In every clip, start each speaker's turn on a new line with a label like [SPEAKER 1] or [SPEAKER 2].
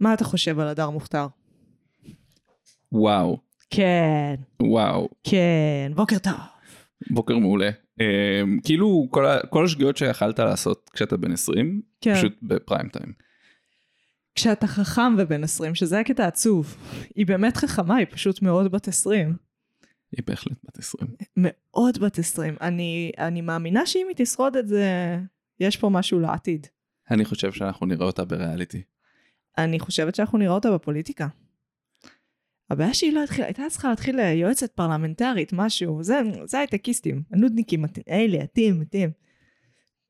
[SPEAKER 1] מה אתה חושב על הדר מוכתר?
[SPEAKER 2] וואו,
[SPEAKER 1] כן,
[SPEAKER 2] וואו,
[SPEAKER 1] כן, בוקר טוב.
[SPEAKER 2] בוקר מעולה. Um, כאילו כל, ה- כל השגיאות שיכלת לעשות כשאתה בן 20,
[SPEAKER 1] כן.
[SPEAKER 2] פשוט בפריים טיים.
[SPEAKER 1] כשאתה חכם ובן 20, שזה הקטע העצוב. היא באמת חכמה, היא פשוט מאוד בת 20.
[SPEAKER 2] היא בהחלט בת 20.
[SPEAKER 1] מאוד בת 20. אני, אני מאמינה שאם היא תשרוד את זה, יש פה משהו לעתיד.
[SPEAKER 2] אני חושב שאנחנו נראה אותה בריאליטי.
[SPEAKER 1] אני חושבת שאנחנו נראה אותה בפוליטיקה. הבעיה שהיא לא התחילה, הייתה צריכה להתחיל יועצת פרלמנטרית, משהו, זה, זה הייטקיסטים, הנודניקים, את- אלה, אתם, אתם.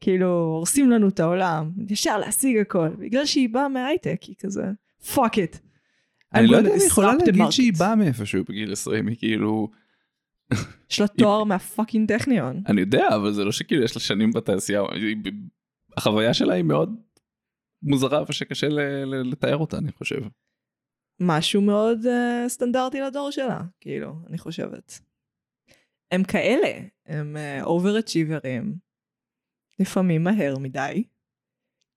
[SPEAKER 1] כאילו, הורסים לנו את העולם, ישר להשיג הכל, בגלל שהיא באה מהייטק, היא כזה, fuck it.
[SPEAKER 2] אני לא יודע אם היא יכולה להגיד שהיא באה מאיפשהו בגיל 20, היא כאילו...
[SPEAKER 1] יש לה תואר מהפאקינג טכניון.
[SPEAKER 2] אני יודע, אבל זה לא שכאילו יש לה שנים בתעשייה. החוויה שלה היא מאוד מוזרה ושקשה לתאר אותה, אני חושב.
[SPEAKER 1] משהו מאוד uh, סטנדרטי לדור שלה, כאילו, אני חושבת. הם כאלה, הם אובר-אצ'יברים, לפעמים מהר מדי.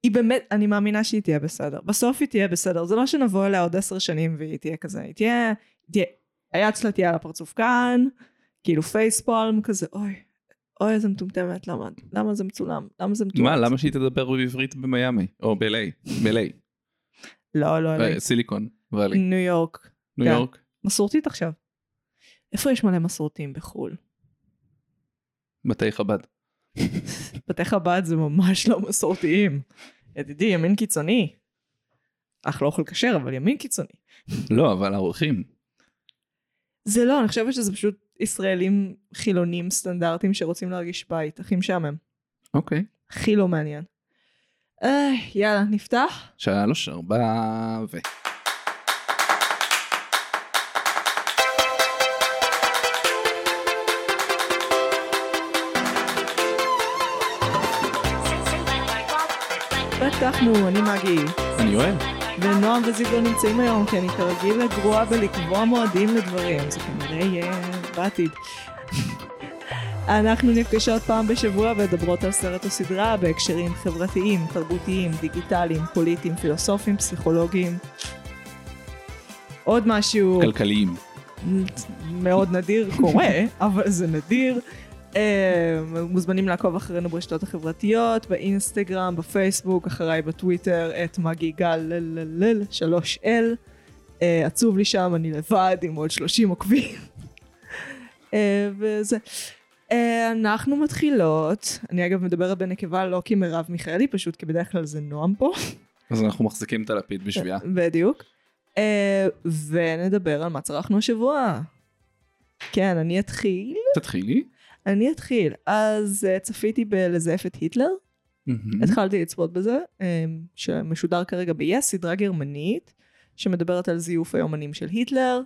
[SPEAKER 1] היא באמת, אני מאמינה שהיא תהיה בסדר. בסוף היא תהיה בסדר, זה לא שנבוא אליה עוד עשר שנים והיא תהיה כזה, היא תהיה, תהיה, היד שלה תהיה על הפרצוף כאן, כאילו פייספולם כזה, אוי, אוי איזה מטומטמת, למה, למה זה מצולם, למה זה מתועד?
[SPEAKER 2] מה, למה שהיא תדבר בעברית במיאמי? או ב-LA? ב-LA.
[SPEAKER 1] לא, לא, לא,
[SPEAKER 2] סיליקון ואלי.
[SPEAKER 1] ניו יורק.
[SPEAKER 2] ניו
[SPEAKER 1] כן.
[SPEAKER 2] יורק.
[SPEAKER 1] מסורתית עכשיו. איפה יש מלא מסורתיים בחו"ל?
[SPEAKER 2] בתי חב"ד.
[SPEAKER 1] בתי חב"ד זה ממש לא מסורתיים. ידידי, ימין קיצוני. אך לא אוכל כשר, אבל ימין קיצוני.
[SPEAKER 2] לא, אבל האורחים.
[SPEAKER 1] זה לא, אני חושבת שזה פשוט ישראלים חילונים סטנדרטיים שרוצים להרגיש בית. הכי משעמם.
[SPEAKER 2] אוקיי.
[SPEAKER 1] הכי לא מעניין. אה, יאללה, נפתח?
[SPEAKER 2] שלוש, ארבע ו...
[SPEAKER 1] פתחנו, אני מגי.
[SPEAKER 2] אני יואל.
[SPEAKER 1] ונועם וזיו לא נמצאים היום, כי אני כרגיל גרועה בלקבוע מועדים לדברים, זה כנראה יהיה בעתיד. אנחנו נפגשות פעם בשבוע ומדברות על סרט או סדרה בהקשרים חברתיים, תרבותיים, דיגיטליים, פוליטיים, פילוסופיים, פסיכולוגיים. עוד משהו
[SPEAKER 2] כלכליים.
[SPEAKER 1] מאוד נדיר קורה, אבל זה נדיר. אה, מוזמנים לעקוב אחרינו ברשתות החברתיות, באינסטגרם, בפייסבוק, אחריי בטוויטר, את מגי גל לללל, 3L. אה, עצוב לי שם, אני לבד עם עוד 30 עוקבים. אה, וזה. אה, אנחנו מתחילות, אני אגב מדברת בנקבה לא כי מרב מיכאלי, פשוט כי בדרך כלל זה נועם פה.
[SPEAKER 2] אז אנחנו מחזיקים את הלפיד בשביעה.
[SPEAKER 1] בדיוק. אה, ונדבר על מה צרכנו השבוע. כן, אני אתחיל.
[SPEAKER 2] תתחילי.
[SPEAKER 1] אני אתחיל. אז צפיתי בלזייף את היטלר. התחלתי לצפות בזה, שמשודר כרגע ב-yes, סדרה גרמנית, שמדברת על זיוף היומנים של היטלר,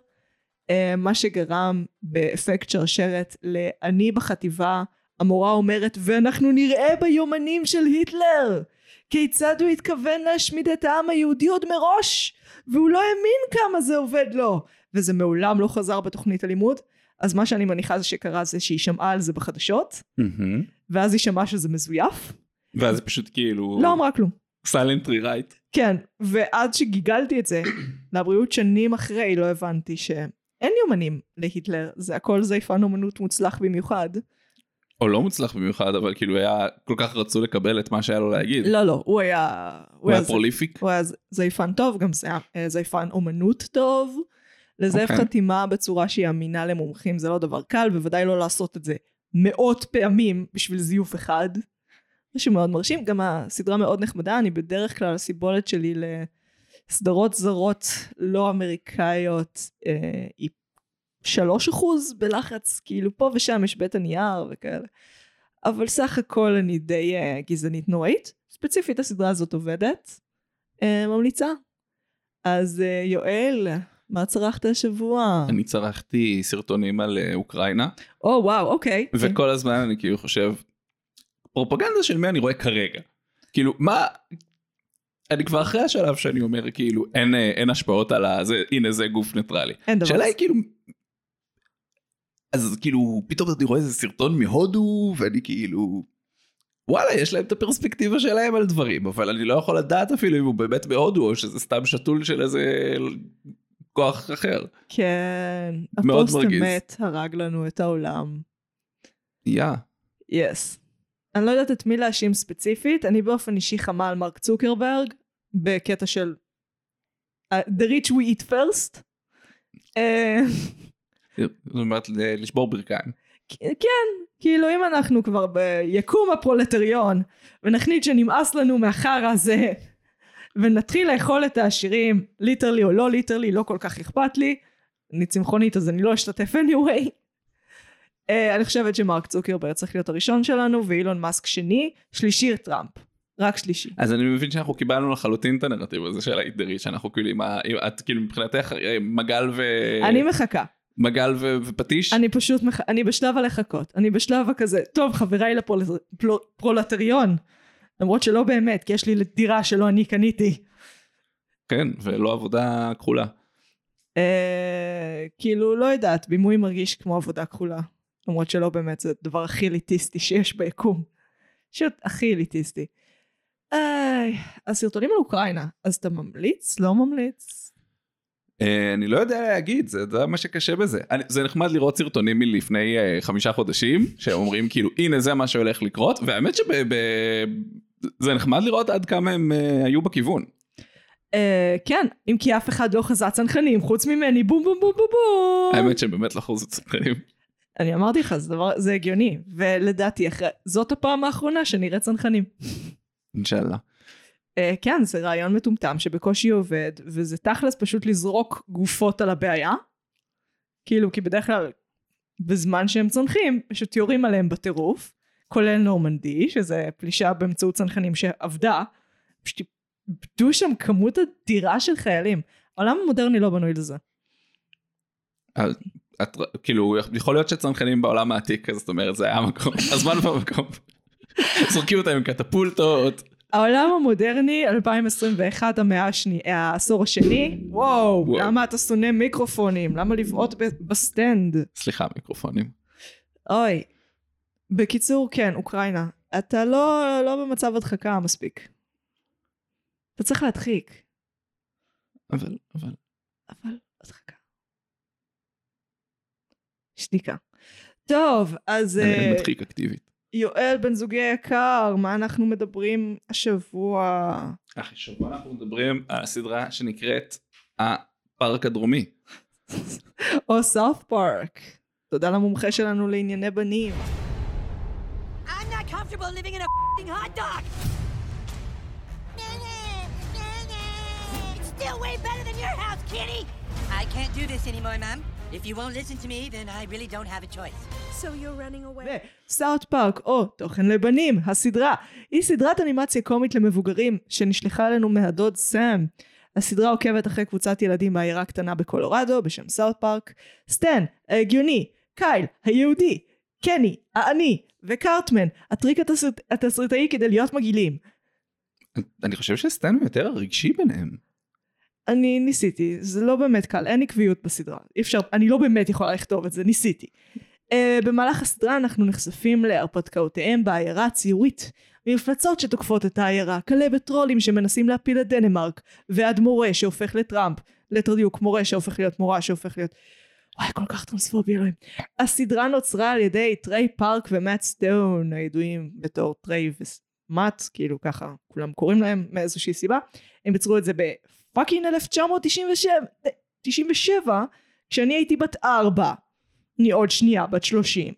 [SPEAKER 1] מה שגרם באפקט שרשרת ל"אני בחטיבה", המורה אומרת, ואנחנו נראה ביומנים של היטלר! כיצד הוא התכוון להשמיד את העם היהודי עוד מראש? והוא לא האמין כמה זה עובד לו! וזה מעולם לא חזר בתוכנית הלימוד. אז מה שאני מניחה זה שקרה זה שהיא שמעה על זה בחדשות,
[SPEAKER 2] מהמם.
[SPEAKER 1] ואז היא שמעה שזה מזויף,
[SPEAKER 2] ואז פשוט כאילו...
[SPEAKER 1] לא אמרה כלום.
[SPEAKER 2] silent rewrite.
[SPEAKER 1] כן, ועד שגיגלתי את זה, לבריאות שנים אחרי לא הבנתי שאין יומנים להיטלר, זה הכל זייפן אומנות מוצלח במיוחד.
[SPEAKER 2] או לא מוצלח במיוחד, אבל כאילו היה כל כך רצו לקבל את מה שהיה לו להגיד.
[SPEAKER 1] לא, לא, הוא היה...
[SPEAKER 2] הוא היה
[SPEAKER 1] ז-
[SPEAKER 2] prolific.
[SPEAKER 1] הוא היה זייפן טוב, גם זה היה אה, זייפן אומנות טוב. לזייף
[SPEAKER 2] אוקיי.
[SPEAKER 1] חתימה בצורה שהיא אמינה למומחים זה לא דבר קל, בוודאי לא לעשות את זה מאות פעמים בשביל זיוף אחד. משהו מאוד מרשים, גם הסדרה מאוד נחמדה, אני בדרך כלל הסיבולת שלי לסדרות זרות לא אמריקאיות אה, היא שלוש אחוז בלחץ, כאילו פה ושם יש בית הנייר וכאלה. אבל סך הכל אני די אה, גזענית נוראית. ספציפית הסדרה הזאת עובדת. אה, ממליצה. אז אה, יואל, מה צרכת השבוע?
[SPEAKER 2] אני צרכתי סרטונים על אה, אוקראינה,
[SPEAKER 1] או וואו, אוקיי.
[SPEAKER 2] וכל הזמן אני כאילו חושב, פרופגנדה של מי אני רואה כרגע? כאילו, מה... אני כבר אחרי השלב שאני אומר כאילו אין, אין השפעות על הזה, הנה זה גוף ניטרלי.
[SPEAKER 1] אין דבר.
[SPEAKER 2] השאלה היא כאילו... אז כאילו פתאום אני רואה איזה סרטון מהודו ואני כאילו וואלה, יש להם את הפרספקטיבה שלהם על דברים, אבל אני לא יכול לדעת אפילו אם הוא באמת בהודו, או שזה סתם שתול של איזה כוח אחר.
[SPEAKER 1] כן,
[SPEAKER 2] מאוד
[SPEAKER 1] הפוסט. אמת הרג לנו את העולם.
[SPEAKER 2] יא.
[SPEAKER 1] יס. אני לא יודעת את מי להאשים ספציפית, אני באופן אישי חמה על מרק צוקרברג, בקטע של uh, The rich we eat first. אה,
[SPEAKER 2] זאת אומרת, לשבור ברכיים.
[SPEAKER 1] כן, כאילו אם אנחנו כבר ביקום הפרולטריון, ונחליט שנמאס לנו מהחרא הזה, ונתחיל לאכול את העשירים, literally או לא literally, לא כל כך אכפת לי. אני צמחונית אז אני לא אשתתף anyway. Uh, אני חושבת שמרק צוקרברג צריך להיות הראשון שלנו, ואילון מאסק שני, שלישי טראמפ. רק שלישי.
[SPEAKER 2] אז אני מבין שאנחנו קיבלנו לחלוטין את הנרטיב הזה של ה elderly, שאנחנו כאילו את כאילו מבחינתך אה, מגל ו...
[SPEAKER 1] אני מחכה.
[SPEAKER 2] מגל ו- ופטיש?
[SPEAKER 1] אני פשוט, מח... אני בשלב הלחכות. אני בשלב הכזה, טוב חבריי לפרולטריון. למרות שלא באמת, כי יש לי דירה שלא אני קניתי.
[SPEAKER 2] כן, ולא עבודה כחולה.
[SPEAKER 1] אה, כאילו, לא יודעת, בימוי מרגיש כמו עבודה כחולה. למרות שלא באמת, זה הדבר הכי אליטיסטי שיש ביקום. פשוט הכי אליטיסטי. איי, הסרטונים על אוקראינה, אז אתה ממליץ? לא ממליץ?
[SPEAKER 2] אה, אני לא יודע להגיד, זה, זה מה שקשה בזה. אני, זה נחמד לראות סרטונים מלפני אה, חמישה חודשים, שאומרים כאילו, הנה זה מה שהולך לקרות, והאמת שזה נחמד לראות עד כמה הם אה, היו בכיוון.
[SPEAKER 1] אה, כן, אם כי אף אחד לא חזה צנחנים, חוץ ממני, בום בום בום בום בום.
[SPEAKER 2] האמת שבאמת לחוז את צנחנים.
[SPEAKER 1] אני אמרתי לך, זה, דבר, זה הגיוני, ולדעתי, אחרי, זאת הפעם האחרונה שנראה צנחנים.
[SPEAKER 2] אינשאללה.
[SPEAKER 1] Uh, כן, זה רעיון מטומטם שבקושי עובד, וזה תכלס פשוט לזרוק גופות על הבעיה. כאילו, כי בדרך כלל, בזמן שהם צונחים, פשוט יורים עליהם בטירוף, כולל נורמנדי, שזה פלישה באמצעות צנחנים שעבדה, פשוט איבדו שם כמות אדירה של חיילים. העולם המודרני לא בנוי לזה.
[SPEAKER 2] אז את, כאילו, יכול להיות שצנחנים בעולם העתיק, זאת אומרת, זה היה המקום, הזמן והמקום. זורקים אותם עם קטפולטות.
[SPEAKER 1] העולם המודרני, 2021, המאה השנייה, העשור השני, וואו,
[SPEAKER 2] וואו.
[SPEAKER 1] למה אתה שונא מיקרופונים? למה לבעוט בסטנד?
[SPEAKER 2] סליחה, מיקרופונים.
[SPEAKER 1] אוי. בקיצור, כן, אוקראינה. אתה לא, לא במצב הדחקה מספיק. אתה צריך להדחיק,
[SPEAKER 2] אבל, אבל,
[SPEAKER 1] אבל הדחקה. שתיקה. טוב, אז
[SPEAKER 2] אני
[SPEAKER 1] אה,
[SPEAKER 2] מדחיק אקטיבית.
[SPEAKER 1] יואל בן זוגי היקר, מה אנחנו מדברים השבוע?
[SPEAKER 2] אחי, שבוע אנחנו מדברים על הסדרה שנקראת הפארק הדרומי.
[SPEAKER 1] או סאוף פארק. תודה למומחה שלנו לענייני בנים.
[SPEAKER 3] Still way better than your house, kitty. I can't do this anymore, Mom. If you won't listen to me, then I really don't have a choice.
[SPEAKER 4] So you're running away?
[SPEAKER 1] סאוט פארק, או תוכן לבנים, הסדרה, היא סדרת אנימציה קומית למבוגרים שנשלחה אלינו מהדוד סאם. הסדרה עוקבת אחרי קבוצת ילדים בעיירה קטנה בקולורדו בשם סאוט פארק. סטן, ההגיוני, קייל, היהודי, קני, העני, וקארטמן, הטריק התסריט, התסריטאי כדי להיות מגעילים.
[SPEAKER 2] אני חושב שסטן הוא יותר הרגשי ביניהם.
[SPEAKER 1] אני ניסיתי, זה לא באמת קל, אין עקביות בסדרה. אי אפשר, אני לא באמת יכולה לכתוב את זה, ניסיתי. Uh, במהלך הסדרה אנחנו נחשפים להרפתקאותיהם בעיירה הציורית. מפלצות שתוקפות את העיירה, כלבת טרולים שמנסים להפיל את דנמרק, ועד מורה שהופך לטראמפ, ליתר דיוק מורה שהופך להיות מורה שהופך להיות... וואי, כל כך טרנספובי אלוהים. הסדרה נוצרה על ידי טריי פארקר ומאט סטון, הידועים בתור טריי ומאט, כאילו ככה כולם קוראים להם מאיזושהי סיבה. הם יצרו את זה ב fucking 1997, 97, כשאני הייתי בת ארבע. אני עוד שנייה בת שלושים.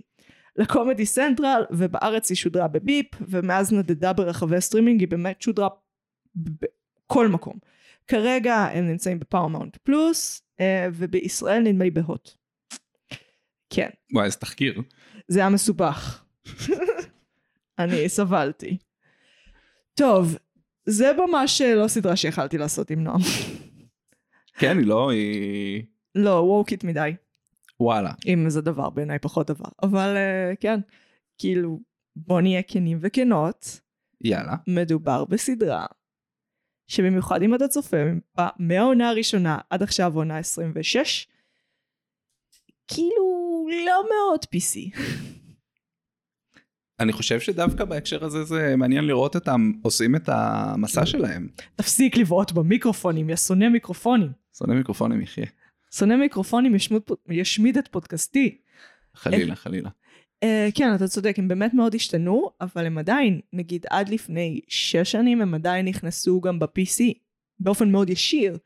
[SPEAKER 1] לקומדי סנטרל, ובארץ היא שודרה בביפ, ומאז נדדה ברחבי הסטרימינג, היא באמת שודרה בכל מקום. כרגע הם נמצאים בפרמאונט פלוס, אה, ובישראל נדמה לי בהוט. כן,
[SPEAKER 2] וואי, איזה תחקיר.
[SPEAKER 1] זה היה מסובך. אני סבלתי. טוב, זה ממש לא סדרה שיכלתי לעשות עם נועם.
[SPEAKER 2] כן, היא לא, היא...
[SPEAKER 1] לא, וורקית מדי.
[SPEAKER 2] וואלה.
[SPEAKER 1] אם זה דבר בעיניי פחות דבר. אבל uh, כן, כאילו, בוא נהיה כנים וכנות,
[SPEAKER 2] יאללה.
[SPEAKER 1] מדובר בסדרה שבמיוחד אם אתה צופה מהעונה הראשונה עד עכשיו עונה 26, כאילו לא מאוד PC.
[SPEAKER 2] אני חושב שדווקא בהקשר הזה זה מעניין לראות אותם עושים את המסע שלהם.
[SPEAKER 1] תפסיק לבעוט במיקרופונים, יא שונא מיקרופונים.
[SPEAKER 2] שונא מיקרופונים יחיה.
[SPEAKER 1] שונא מיקרופונים ישמיד, ישמיד את פודקאסטי.
[SPEAKER 2] חלילה, חלילה.
[SPEAKER 1] Uh, כן, אתה צודק, הם באמת מאוד השתנו, אבל הם עדיין, נגיד עד לפני שש שנים, הם עדיין נכנסו גם ב-PC, באופן מאוד ישיר.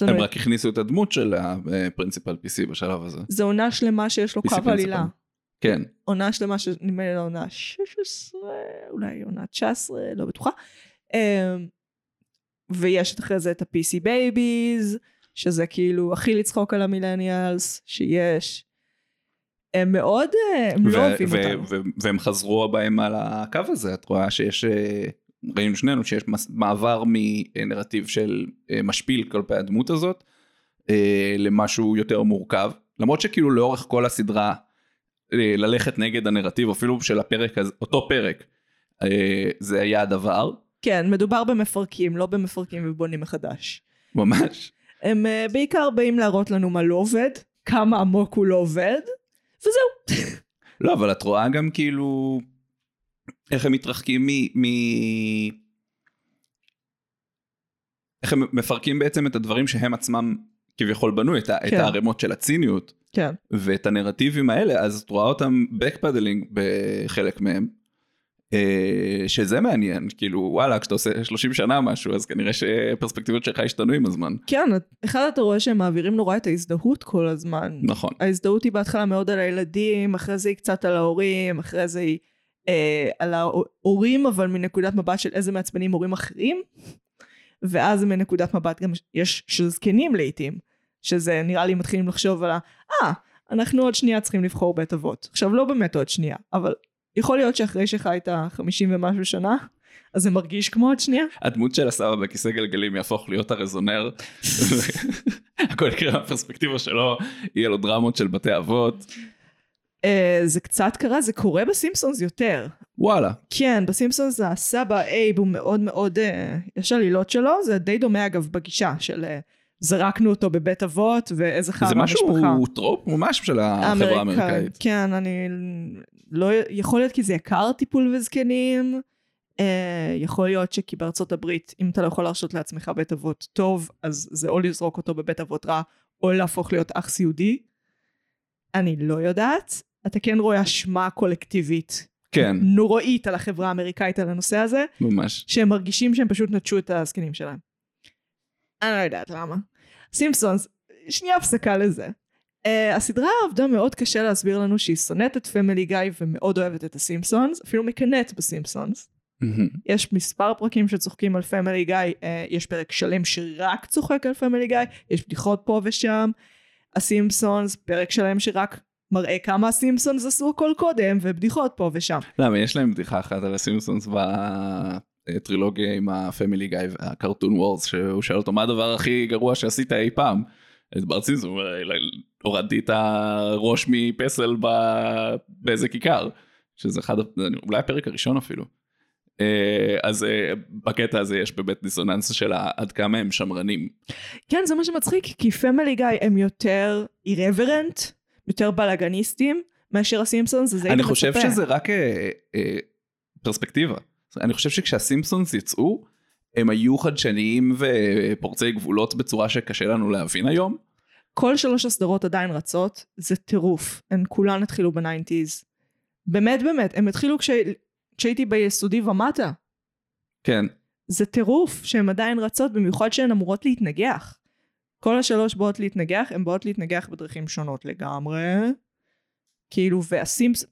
[SPEAKER 2] הם רק הכניסו את הדמות של הפרינציפל PC בשלב הזה.
[SPEAKER 1] זו עונה שלמה שיש לו קו עלילה.
[SPEAKER 2] כן.
[SPEAKER 1] עונה שלמה שנדמה לי לעונה 16, אולי עונה 19, לא בטוחה. אמ, ויש אחרי זה את ה-PC Babies, שזה כאילו הכי לצחוק על המילניאלס שיש. הם מאוד, אה, הם לא אוהבים אותנו.
[SPEAKER 2] והם חזרו בהם על הקו הזה, את רואה שיש, אה, ראינו שנינו שיש מעבר מנרטיב של אה, משפיל כלפי הדמות הזאת, למשהו יותר מורכב, למרות שכאילו לאורך כל הסדרה, ללכת נגד הנרטיב אפילו של הפרק הזה, אותו פרק, אה, זה היה הדבר,
[SPEAKER 1] כן, מדובר במפרקים, לא במפרקים ובונים מחדש.
[SPEAKER 2] ממש.
[SPEAKER 1] הם אה, בעיקר באים להראות לנו מה לא עובד, כמה עמוק הוא לא עובד, וזהו.
[SPEAKER 2] לא, אבל את רואה גם כאילו איך הם מתרחקים מ... מ... איך הם מפרקים בעצם את הדברים שהם עצמם כביכול בנו, את, ה... את
[SPEAKER 1] כן.
[SPEAKER 2] הערימות של הציניות
[SPEAKER 1] כן.
[SPEAKER 2] ואת הנרטיבים האלה, אז את רואה אותם בקפדלינג בחלק מהם. אה, שזה מעניין, כאילו וואלה, כשאתה עושה 30 שנה משהו, אז כנראה שפרספקטיבות שלך השתנו עם הזמן.
[SPEAKER 1] כן, אחד אתה רואה שהם מעבירים נורא את ההזדהות כל הזמן.
[SPEAKER 2] נכון.
[SPEAKER 1] ההזדהות היא בהתחלה מאוד על הילדים, אחרי זה היא קצת על ההורים, אחרי זה היא אה, על ההורים, אבל מנקודת מבט של איזה מעצבנים הורים אחרים, ואז מנקודת מבט גם יש של זקנים לעיתים, שזה נראה לי מתחילים לחשוב על ה... אה, אנחנו עוד שנייה צריכים לבחור בית אבות. עכשיו, לא באמת עוד שנייה, אבל יכול להיות שאחרי שחיית 50 ומשהו שנה, אז זה מרגיש כמו עוד שנייה.
[SPEAKER 2] הדמות של הסבא בכיסא גלגלים יהפוך להיות הרזונר. הכל יקרה מהפרספקטיבה שלו, יהיה לו דרמות של בתי אבות.
[SPEAKER 1] אה, זה קצת קרה, זה קורה בסימפסונס יותר.
[SPEAKER 2] וואלה.
[SPEAKER 1] כן, בסימפסונס הסבא אייב הוא מאוד מאוד, אה, יש עלילות שלו, זה די דומה אגב בגישה של אה, זרקנו אותו בבית אבות ואיזה חרא
[SPEAKER 2] זה
[SPEAKER 1] המשפחה.
[SPEAKER 2] משהו trope ממש של החברה האמריקאית.
[SPEAKER 1] כן, אני לא, יכול להיות כי זה יקר טיפול בזקנים, אה, יכול להיות שכי בארצות הברית, אם אתה לא יכול להרשות לעצמך בית אבות טוב, אז זה או לזרוק אותו בבית אבות רע, או להפוך להיות אח סיעודי. אני לא יודעת. אתה כן רואה אשמה קולקטיבית
[SPEAKER 2] כן,
[SPEAKER 1] נוראית על החברה האמריקאית על הנושא הזה,
[SPEAKER 2] ממש.
[SPEAKER 1] שהם מרגישים שהם פשוט נטשו את הזקנים שלהם. אני לא יודעת למה. סימפסונס, שנייה הפסקה לזה. Uh, הסדרה עבדה מאוד קשה להסביר לנו שהיא שונאת את פמילי גיא ומאוד אוהבת את הסימפסונס, אפילו מקנאת בסימפסונס. יש מספר פרקים שצוחקים על פמילי גיא, uh, יש פרק שלם שרק צוחק על פמילי גיא, יש בדיחות פה ושם. הסימפסונס, פרק שלם שרק מראה כמה הסימפסונס עשו הכל קודם, ובדיחות פה ושם.
[SPEAKER 2] למה, יש להם בדיחה אחת על הסימפסונס בטרילוגיה עם הפמילי גיא וה Cartoon Wars, שהוא שואל אותו מה הדבר הכי גרוע שעשית אי פעם. בארט סימפסון אומר, הורדתי את הראש מפסל ב- באיזה כיכר, שזה אחד, אולי הפרק הראשון אפילו. אה, אז אה, בקטע הזה יש באמת דיסוננס של עד כמה הם שמרנים.
[SPEAKER 1] כן, זה מה שמצחיק, כי פמילי גיא הם יותר irreverent, יותר בלאגניסטים, מאשר הסימפסונס, אז
[SPEAKER 2] אני
[SPEAKER 1] מצפה.
[SPEAKER 2] חושב שזה רק אה, אה, פרספקטיבה. אני חושב שכשהסימפסונס יצאו, הם היו חדשניים ופורצי גבולות בצורה שקשה לנו להבין היום.
[SPEAKER 1] כל שלוש הסדרות עדיין רצות, זה טירוף. הן כולן התחילו ב nineties. באמת באמת, הם התחילו כש... כשהייתי ביסודי ומטה.
[SPEAKER 2] כן.
[SPEAKER 1] זה טירוף שהן עדיין רצות, במיוחד שהן אמורות להתנגח. כל השלוש באות להתנגח, הן באות להתנגח בדרכים שונות לגמרי. כאילו, והסימפס...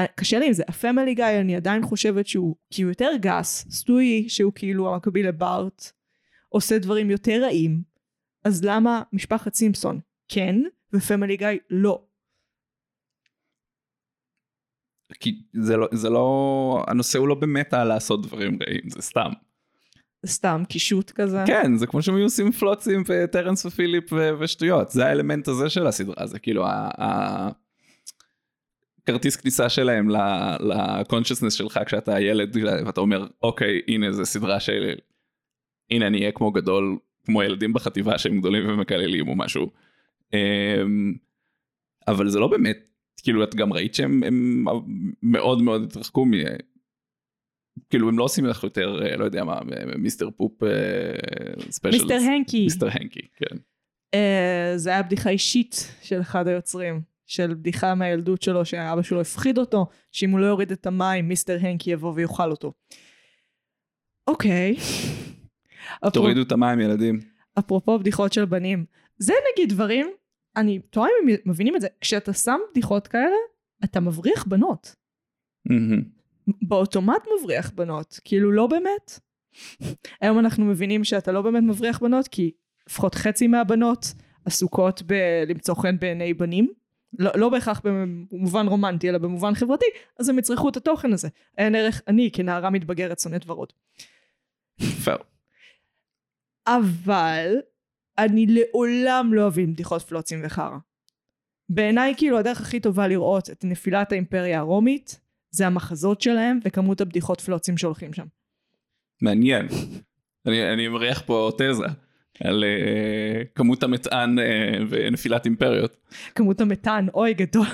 [SPEAKER 1] אה, קשה לי עם זה, הפמילי גיא אני עדיין חושבת שהוא, כי הוא יותר גס, סטוי שהוא כאילו המקביל לבארט, עושה דברים יותר רעים, אז למה משפחת סימפסון כן, ופמילי גיא לא?
[SPEAKER 2] כי זה לא, זה לא, הנושא הוא לא באמת על לעשות דברים רעים, זה סתם.
[SPEAKER 1] סתם קישוט כזה.
[SPEAKER 2] כן, זה כמו שהם היו עושים פלוצים וטרנס ופיליפ ו- ושטויות, זה האלמנט הזה של הסדרה, זה כאילו ה... ה- כרטיס כניסה שלהם לקונשסנס שלך כשאתה ילד ואתה אומר אוקיי הנה זה סדרה של הנה אני אהיה כמו גדול כמו ילדים בחטיבה שהם גדולים ומקללים או משהו. אמ, אבל זה לא באמת כאילו את גם ראית שהם הם מאוד מאוד התרחקו. כאילו הם לא עושים לך יותר אה, לא יודע מה Mister Poop אה, special.
[SPEAKER 1] מיסטר הנקי.
[SPEAKER 2] מיסטר הנקי כן.
[SPEAKER 1] אה, זה היה בדיחה אישית של אחד היוצרים. של בדיחה מהילדות שלו שאבא שלו הפחיד אותו שאם הוא לא יוריד את המים מיסטר הנקי יבוא ויאכל אותו. אוקיי.
[SPEAKER 2] תורידו את המים ילדים.
[SPEAKER 1] אפרופו בדיחות של בנים זה נגיד דברים אני תוהה אם הם מבינים את זה כשאתה שם בדיחות כאלה אתה מבריח בנות
[SPEAKER 2] מהמם.
[SPEAKER 1] באוטומט מבריח בנות כאילו לא באמת היום אנחנו מבינים שאתה לא באמת מבריח בנות כי לפחות חצי מהבנות עסוקות בלמצוא חן בעיני בנים לא, לא בהכרח במובן רומנטי אלא במובן חברתי אז הם יצרכו את התוכן הזה אין ערך אני כנערה מתבגרת שונאת ורוד
[SPEAKER 2] פייר.
[SPEAKER 1] אבל אני לעולם לא אבין בדיחות פלוצים וחרא. בעיניי כאילו הדרך הכי טובה לראות את נפילת האימפריה הרומית זה המחזות שלהם וכמות הבדיחות פלוצים שהולכים שם.
[SPEAKER 2] מעניין. אני, אני מריח פה תזה על uh, כמות המטען uh, ונפילת אימפריות.
[SPEAKER 1] כמות המתאן אוי גדול.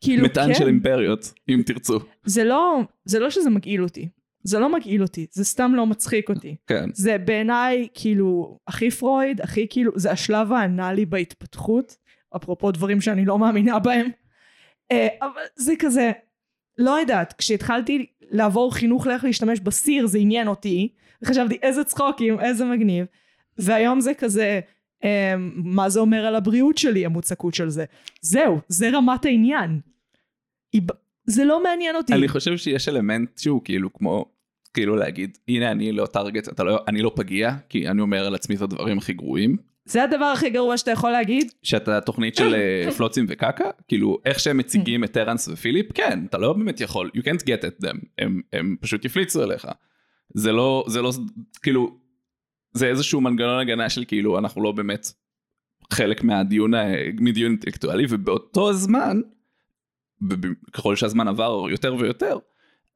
[SPEAKER 1] כאילו
[SPEAKER 2] מטען
[SPEAKER 1] כן,
[SPEAKER 2] של אימפריות אם תרצו.
[SPEAKER 1] זה לא, זה לא שזה מגעיל אותי. זה לא מגעיל אותי, זה סתם לא מצחיק אותי.
[SPEAKER 2] כן.
[SPEAKER 1] זה בעיניי כאילו הכי פרויד, הכי כאילו, זה השלב האנאלי בהתפתחות, אפרופו דברים שאני לא מאמינה בהם. אה, אבל זה כזה, לא יודעת, כשהתחלתי לעבור חינוך לאיך להשתמש בסיר זה עניין אותי, וחשבתי איזה צחוקים, איזה מגניב, והיום זה כזה, אה, מה זה אומר על הבריאות שלי המוצקות של זה. זהו, זה רמת העניין. זה לא מעניין אותי.
[SPEAKER 2] אני חושב שיש אלמנט שהוא כאילו כמו כאילו להגיד הנה אני לא טארגט לא אני לא פגיע כי אני אומר על עצמי את הדברים הכי גרועים
[SPEAKER 1] זה הדבר הכי גרוע שאתה יכול להגיד?
[SPEAKER 2] שאתה תוכנית של אה, פלוצים וקקה כאילו איך שהם מציגים את טרנס ופיליפ כן אתה לא באמת יכול you can't get at them הם, הם פשוט יפליצו עליך זה לא זה לא כאילו זה איזשהו מנגנון הגנה של כאילו אנחנו לא באמת חלק מהדיון ה- מדיון אינטלקטואלי ובאותו זמן ככל שהזמן עבר יותר ויותר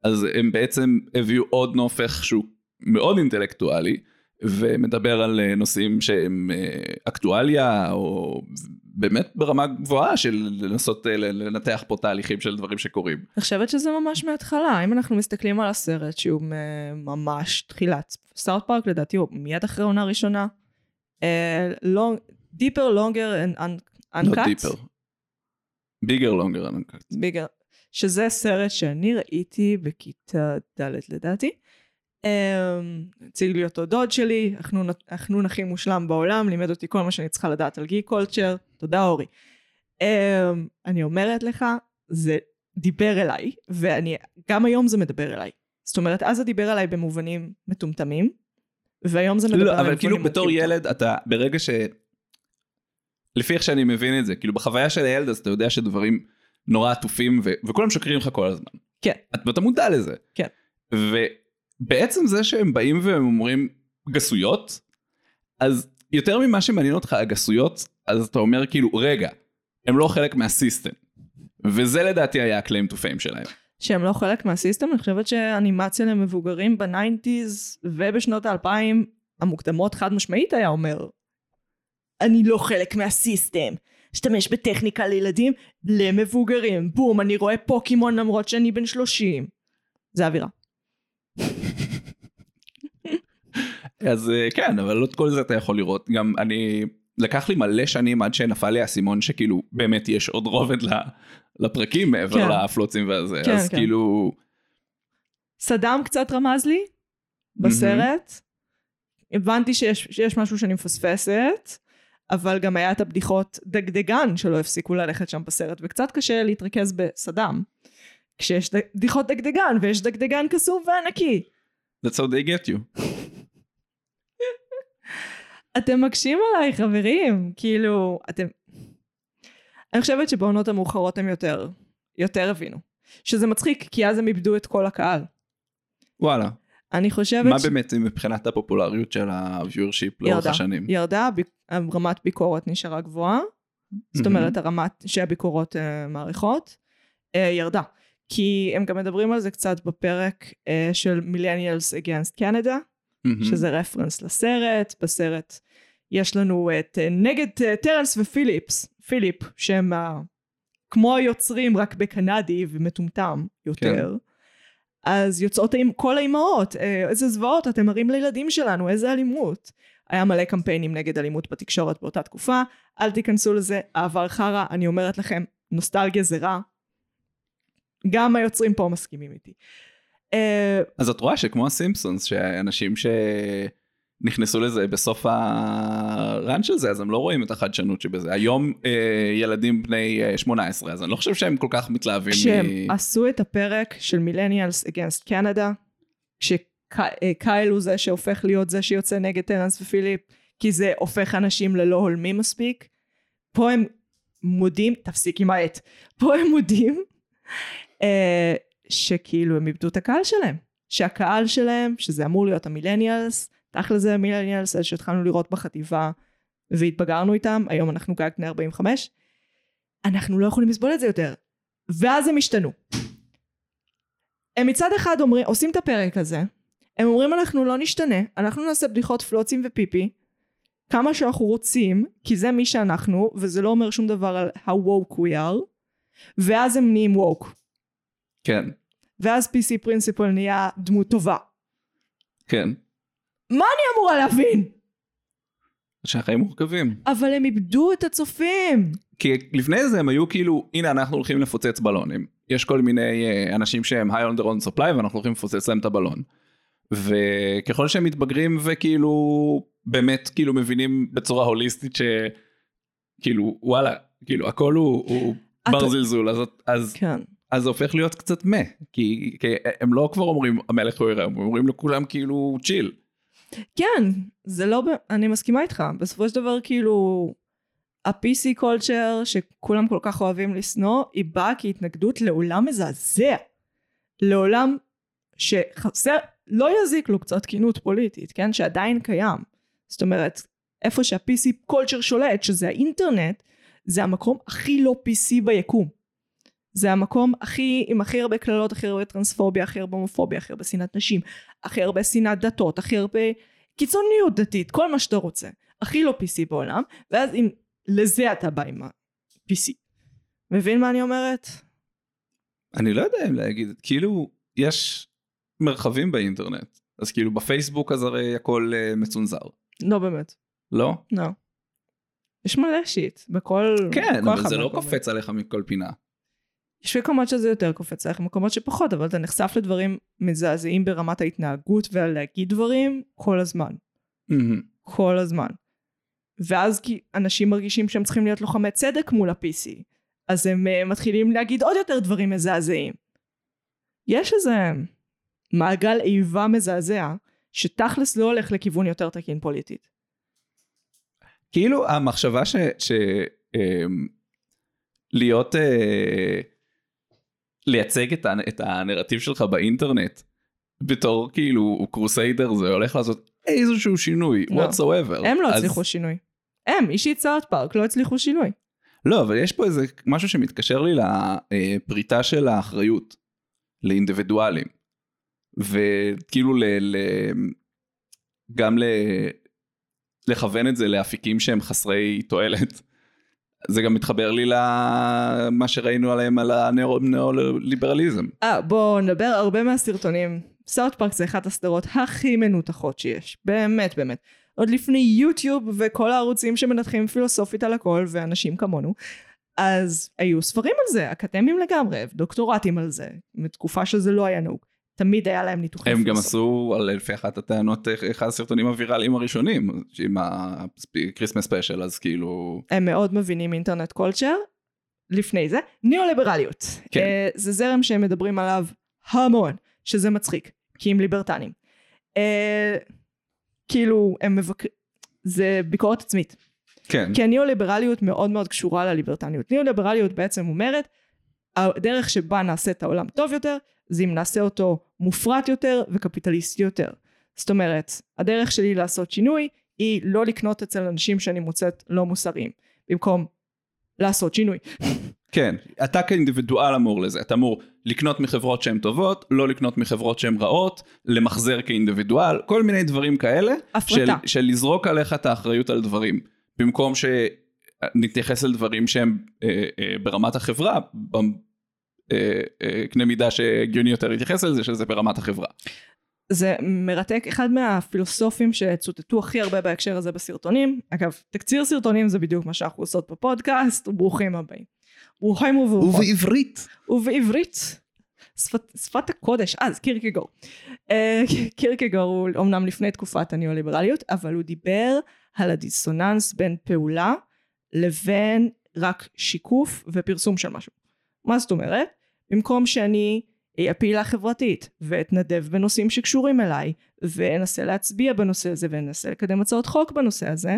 [SPEAKER 2] אז הם בעצם הביאו עוד נופך שהוא מאוד אינטלקטואלי ומדבר על אה, נושאים שהם אה, אקטואליה או באמת ברמה גבוהה של לנסות אה, לנתח פה תהליכים של דברים שקורים.
[SPEAKER 1] אני חושבת שזה ממש מההתחלה. אם אנחנו מסתכלים על הסרט שהוא ממש תחילת סאוט פארק לדעתי הוא מיד אחרי עונה ראשונה. long- deeper, longer and un-
[SPEAKER 2] לא. deeper. bigger longer uncut.
[SPEAKER 1] bigger. שזה סרט שאני ראיתי בכיתה ד' לדעתי. אמ, הציג לי אותו דוד שלי, החנון, הכי מושלם בעולם, לימד אותי כל מה שאני צריכה לדעת על geek culture, תודה אורי. אמ, אני אומרת לך, זה דיבר אליי, ואני, גם היום זה מדבר אליי. זאת אומרת, אז זה דיבר אליי במובנים מטומטמים, והיום זה מדבר
[SPEAKER 2] לא,
[SPEAKER 1] אליי
[SPEAKER 2] אבל כאילו
[SPEAKER 1] במובנים
[SPEAKER 2] בתור. ילד אתה ברגע ש... לפי איך שאני מבין את זה כאילו בחוויה של הילד אז אתה יודע שדברים נורא עטופים ו... וכולם משקרים לך כל הזמן.
[SPEAKER 1] כן.
[SPEAKER 2] את- ואתה מודע לזה.
[SPEAKER 1] כן.
[SPEAKER 2] ובעצם זה שהם באים והם אומרים גסויות אז יותר ממה שמעניין אותך הגסויות אז אתה אומר כאילו רגע הם לא חלק מה system. וזה לדעתי היה ה claim to fame שלהם.
[SPEAKER 1] שהם לא חלק מה system, אני חושבת שאנימציה למבוגרים ב nineties ובשנות האלפיים המוקדמות חד משמעית היה אומר אני לא חלק מה system. אשתמש בטכניקה לילדים למבוגרים. בום, אני רואה פוקימון למרות שאני בן 30. זה האווירה.
[SPEAKER 2] אז אה, כן אבל לא את כל זה אתה יכול לראות גם אני לקח לי מלא שנים עד שנפל לי האסימון שכאילו באמת יש עוד רובד לפרקים מעבר
[SPEAKER 1] כן.
[SPEAKER 2] לפלוצים והזה
[SPEAKER 1] כן,
[SPEAKER 2] אז
[SPEAKER 1] כן.
[SPEAKER 2] כאילו
[SPEAKER 1] סדאם קצת רמז לי בסרט. הבנתי שיש, שיש משהו שאני מפספסת, אבל גם היה את הבדיחות דגדגן שלא הפסיקו ללכת שם בסרט, וקצת קשה להתרכז בסדאם. כשיש בדיחות דגדגן, ויש דגדגן קסום וענקי.
[SPEAKER 2] that's how they get you.
[SPEAKER 1] אתם מקשים עליי חברים, כאילו, אתם... אני חושבת שבעונות המאוחרות הם יותר, יותר הבינו. שזה מצחיק, כי אז הם איבדו את כל הקהל.
[SPEAKER 2] וואלה
[SPEAKER 1] אני חושבת
[SPEAKER 2] מה באמת מבחינת הפופולריות של ה-viewership לאורך. השנים.
[SPEAKER 1] ירדה, ב- רמת ביקורת נשארה גבוהה. זאת. אומרת, הרמת שהביקורות uh, מעריכות, uh, ירדה. כי הם גם מדברים על זה קצת בפרק uh, של Millennials Against Canada,
[SPEAKER 2] מהמם.
[SPEAKER 1] שזה רפרנס לסרט. בסרט יש לנו את uh, נגד uh, טרנס ופיליפס, פיליפ, שהם כמו היוצרים רק בקנדי ומטומטם יותר. אז יוצאות עם כל האימהות, אה, איזה זוועות אתם מראים לילדים שלנו, איזה אלימות. היה מלא קמפיינים נגד אלימות בתקשורת באותה תקופה, אל תיכנסו לזה, העבר חרא, אני אומרת לכם, נוסטלגיה זה רע. גם היוצרים פה מסכימים איתי. אה,
[SPEAKER 2] אז את רואה שכמו הסימפסונס, שאנשים שנכנסו לזה בסוף הראנץ' של זה, אז הם לא רואים את החדשנות שבזה. היום אה, ילדים בני אה, 18, אז אני לא חושב שהם כל כך מתלהבים.
[SPEAKER 1] כשהם
[SPEAKER 2] מ-
[SPEAKER 1] עשו את הפרק של מילניאלס אגנסט קנדה, כשקייל הוא זה שהופך להיות זה שיוצא נגד טרנס ופיליפ, כי זה הופך אנשים ללא הולמים מספיק, פה הם מודים, תפסיק עם העט, פה הם מודים אה, שכאילו הם איבדו את הקהל שלהם, שהקהל שלהם, שזה אמור להיות המילניאלס, תכל'ס זה המילניאלס, אלה שהתחלנו לראות בחטיבה והתבגרנו איתם, היום אנחנו גג בני 45, אנחנו לא יכולים לסבול את זה יותר. ואז הם השתנו. הם מצד אחד אומרים, עושים את הפרק הזה, הם אומרים אנחנו לא נשתנה, אנחנו נעשה בדיחות פלוצים ופיפי, כמה שאנחנו רוצים, כי זה מי שאנחנו, וזה לא אומר שום דבר על how woke we are, ואז הם נהיים woke.
[SPEAKER 2] כן,
[SPEAKER 1] ואז PC פרינסיפל נהיה דמות טובה.
[SPEAKER 2] כן.
[SPEAKER 1] מה אני אמורה להבין?
[SPEAKER 2] שהחיים מורכבים.
[SPEAKER 1] אבל הם איבדו את הצופים.
[SPEAKER 2] כי לפני זה הם היו כאילו, הנה אנחנו הולכים לפוצץ בלונים. יש כל מיני אה, אנשים שהם high on their own supply ואנחנו הולכים לפוצץ להם את הבלון. וככל שהם מתבגרים וכאילו באמת כאילו מבינים בצורה הוליסטית שכאילו וואלה כאילו הכל הוא, הוא בר זלזול אז, אז,
[SPEAKER 1] כן.
[SPEAKER 2] אז זה הופך להיות קצת מה כי, כי הם לא כבר אומרים המלך הוא עירם הם אומרים לכולם כאילו צ'יל.
[SPEAKER 1] כן, זה לא, אני מסכימה איתך, בסופו של דבר כאילו, ה-PC culture שכולם כל כך אוהבים לשנוא, היא באה כהתנגדות לעולם מזעזע. לעולם שחסר, לא יזיק לו קצת תקינות פוליטית, כן? שעדיין קיים. זאת אומרת, איפה שה-PC culture שולט, שזה האינטרנט, זה המקום הכי לא PC ביקום. זה המקום הכי, עם הכי הרבה קללות, הכי הרבה טרנספוביה, הכי הרבה הומופוביה, הכי הרבה שנאת נשים, הכי הרבה שנאת דתות, הכי הרבה קיצוניות דתית, כל מה שאתה רוצה. הכי לא PC בעולם, ואז אם לזה אתה בא עם ה-PC. מבין מה אני אומרת?
[SPEAKER 2] אני לא יודע אם להגיד כאילו יש מרחבים באינטרנט אז כאילו בפייסבוק אז הרי הכל uh, מצונזר
[SPEAKER 1] לא באמת,
[SPEAKER 2] לא?
[SPEAKER 1] לא. יש מלא שיט, בכל...
[SPEAKER 2] כן אבל זה לא. קופץ עליך מכל פינה.
[SPEAKER 1] יש מקומות שזה יותר קופץ עליך, מקומות שפחות, אבל אתה נחשף לדברים מזעזעים ברמת ההתנהגות ועל להגיד דברים כל הזמן.
[SPEAKER 2] מהמם.
[SPEAKER 1] כל הזמן. ואז כי אנשים מרגישים שהם צריכים להיות לוחמי צדק מול ה-PC, אז הם uh, מתחילים להגיד עוד יותר דברים מזעזעים. יש איזה מעגל איבה מזעזע, שתכלס לא הולך לכיוון יותר תקין פוליטית.
[SPEAKER 2] כאילו המחשבה ש... ש אמ, להיות אה, לייצג את, ה, את הנרטיב שלך באינטרנט בתור כאילו קרוסיידר זה הולך לעשות איזשהו שינוי
[SPEAKER 1] לא.
[SPEAKER 2] whatsoever.
[SPEAKER 1] הם לא
[SPEAKER 2] אז-
[SPEAKER 1] הצליחו שינוי. הם, אישית סארט פארק, לא הצליחו שינוי.
[SPEAKER 2] לא אבל יש פה איזה משהו שמתקשר לי לפריטה של האחריות לאינדיבידואלים וכאילו ל, ל, גם ל, לכוון את זה לאפיקים שהם חסרי תועלת. זה גם מתחבר לי למה שראינו עליהם על הניאו-ליברליזם.
[SPEAKER 1] אה, בואו נדבר הרבה מהסרטונים. סארט פארק זה אחת הסדרות הכי מנותחות שיש. באמת, באמת. עוד לפני יוטיוב וכל הערוצים שמנתחים פילוסופית על הכל, ואנשים כמונו. אז היו ספרים על זה, אקדמיים לגמרי, דוקטורטים על זה, בתקופה שזה לא היה נהוג. תמיד היה להם ניתוחים
[SPEAKER 2] הם גם. עשו על לפי אחת הטענות אחד הסרטונים הוויראליים הראשונים עם ה Christmas special אז כאילו
[SPEAKER 1] הם מאוד מבינים internet culture. לפני זה, ניאו-ליברליות.
[SPEAKER 2] כן.
[SPEAKER 1] אה, זה זרם שהם מדברים עליו המון, שזה מצחיק, כי הם ליברטנים. אה, כאילו, הם מבקרים, זה ביקורת עצמית.
[SPEAKER 2] כן
[SPEAKER 1] כי הניאו-ליברליות מאוד מאוד קשורה לליברטניות. ניאו-ליברליות בעצם אומרת, הדרך שבה נעשה את העולם טוב יותר, זה אם נעשה אותו מופרט יותר וקפיטליסטי יותר. זאת אומרת, הדרך שלי לעשות שינוי היא לא לקנות אצל אנשים שאני מוצאת לא מוסריים, במקום לעשות שינוי.
[SPEAKER 2] כן אתה כאינדיבידואל אמור לזה אתה אמור לקנות מחברות שהן טובות לא לקנות מחברות שהן רעות למחזר כאינדיבידואל כל מיני דברים כאלה של,
[SPEAKER 1] הפרטה.
[SPEAKER 2] של לזרוק עליך את האחריות על דברים במקום ש... נתייחס לדברים שהם אה, אה, ברמת החברה, בקנה מידה שהגיוני יותר להתייחס לזה, שזה ברמת החברה.
[SPEAKER 1] זה מרתק, אחד מהפילוסופים שצוטטו הכי הרבה בהקשר הזה בסרטונים, אגב, תקציר סרטונים זה בדיוק מה שאנחנו עושות בפודקאסט, וברוכים הבאים. ברוכים וברוכות.
[SPEAKER 2] ובעברית.
[SPEAKER 1] ובעברית. שפת, שפת הקודש, אז קירקגור. אה, קירקגור הוא אומנם לפני תקופת הניאו-ליברליות, אבל הוא דיבר על הדיסוננס בין פעולה לבין רק שיקוף ופרסום של משהו. מה זאת אומרת? במקום שאני אהיה פעילה חברתית ואתנדב בנושאים שקשורים אליי ואנסה להצביע בנושא הזה ואנסה לקדם הצעות חוק בנושא הזה,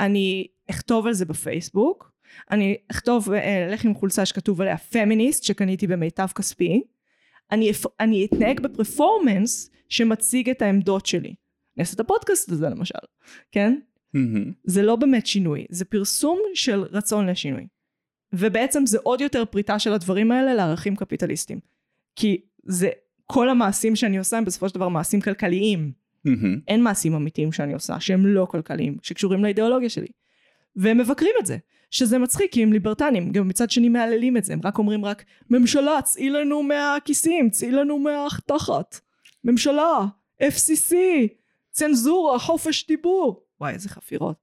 [SPEAKER 1] אני אכתוב על זה בפייסבוק, אני אכתוב, אלך עם חולצה שכתוב עליה פמיניסט שקניתי במיטב כספי, אני, אני אתנהג בפרפורמנס שמציג את העמדות שלי. אני אעשה את הפודקאסט הזה למשל, כן? זה לא באמת שינוי, זה פרסום של רצון לשינוי. ובעצם זה עוד יותר פריטה של הדברים האלה לערכים קפיטליסטיים. כי זה, כל המעשים שאני עושה הם בסופו של דבר מעשים כלכליים. אין מעשים אמיתיים שאני עושה שהם לא כלכליים, שקשורים לאידיאולוגיה שלי. והם מבקרים את זה, שזה מצחיק כי הם ליברטנים, גם מצד שני מהללים את זה, הם רק אומרים רק ממשלה צאי לנו מהכיסים, צאי לנו מהתחת. ממשלה, FCC, צנזורה, חופש דיבור. וואי איזה חפירות.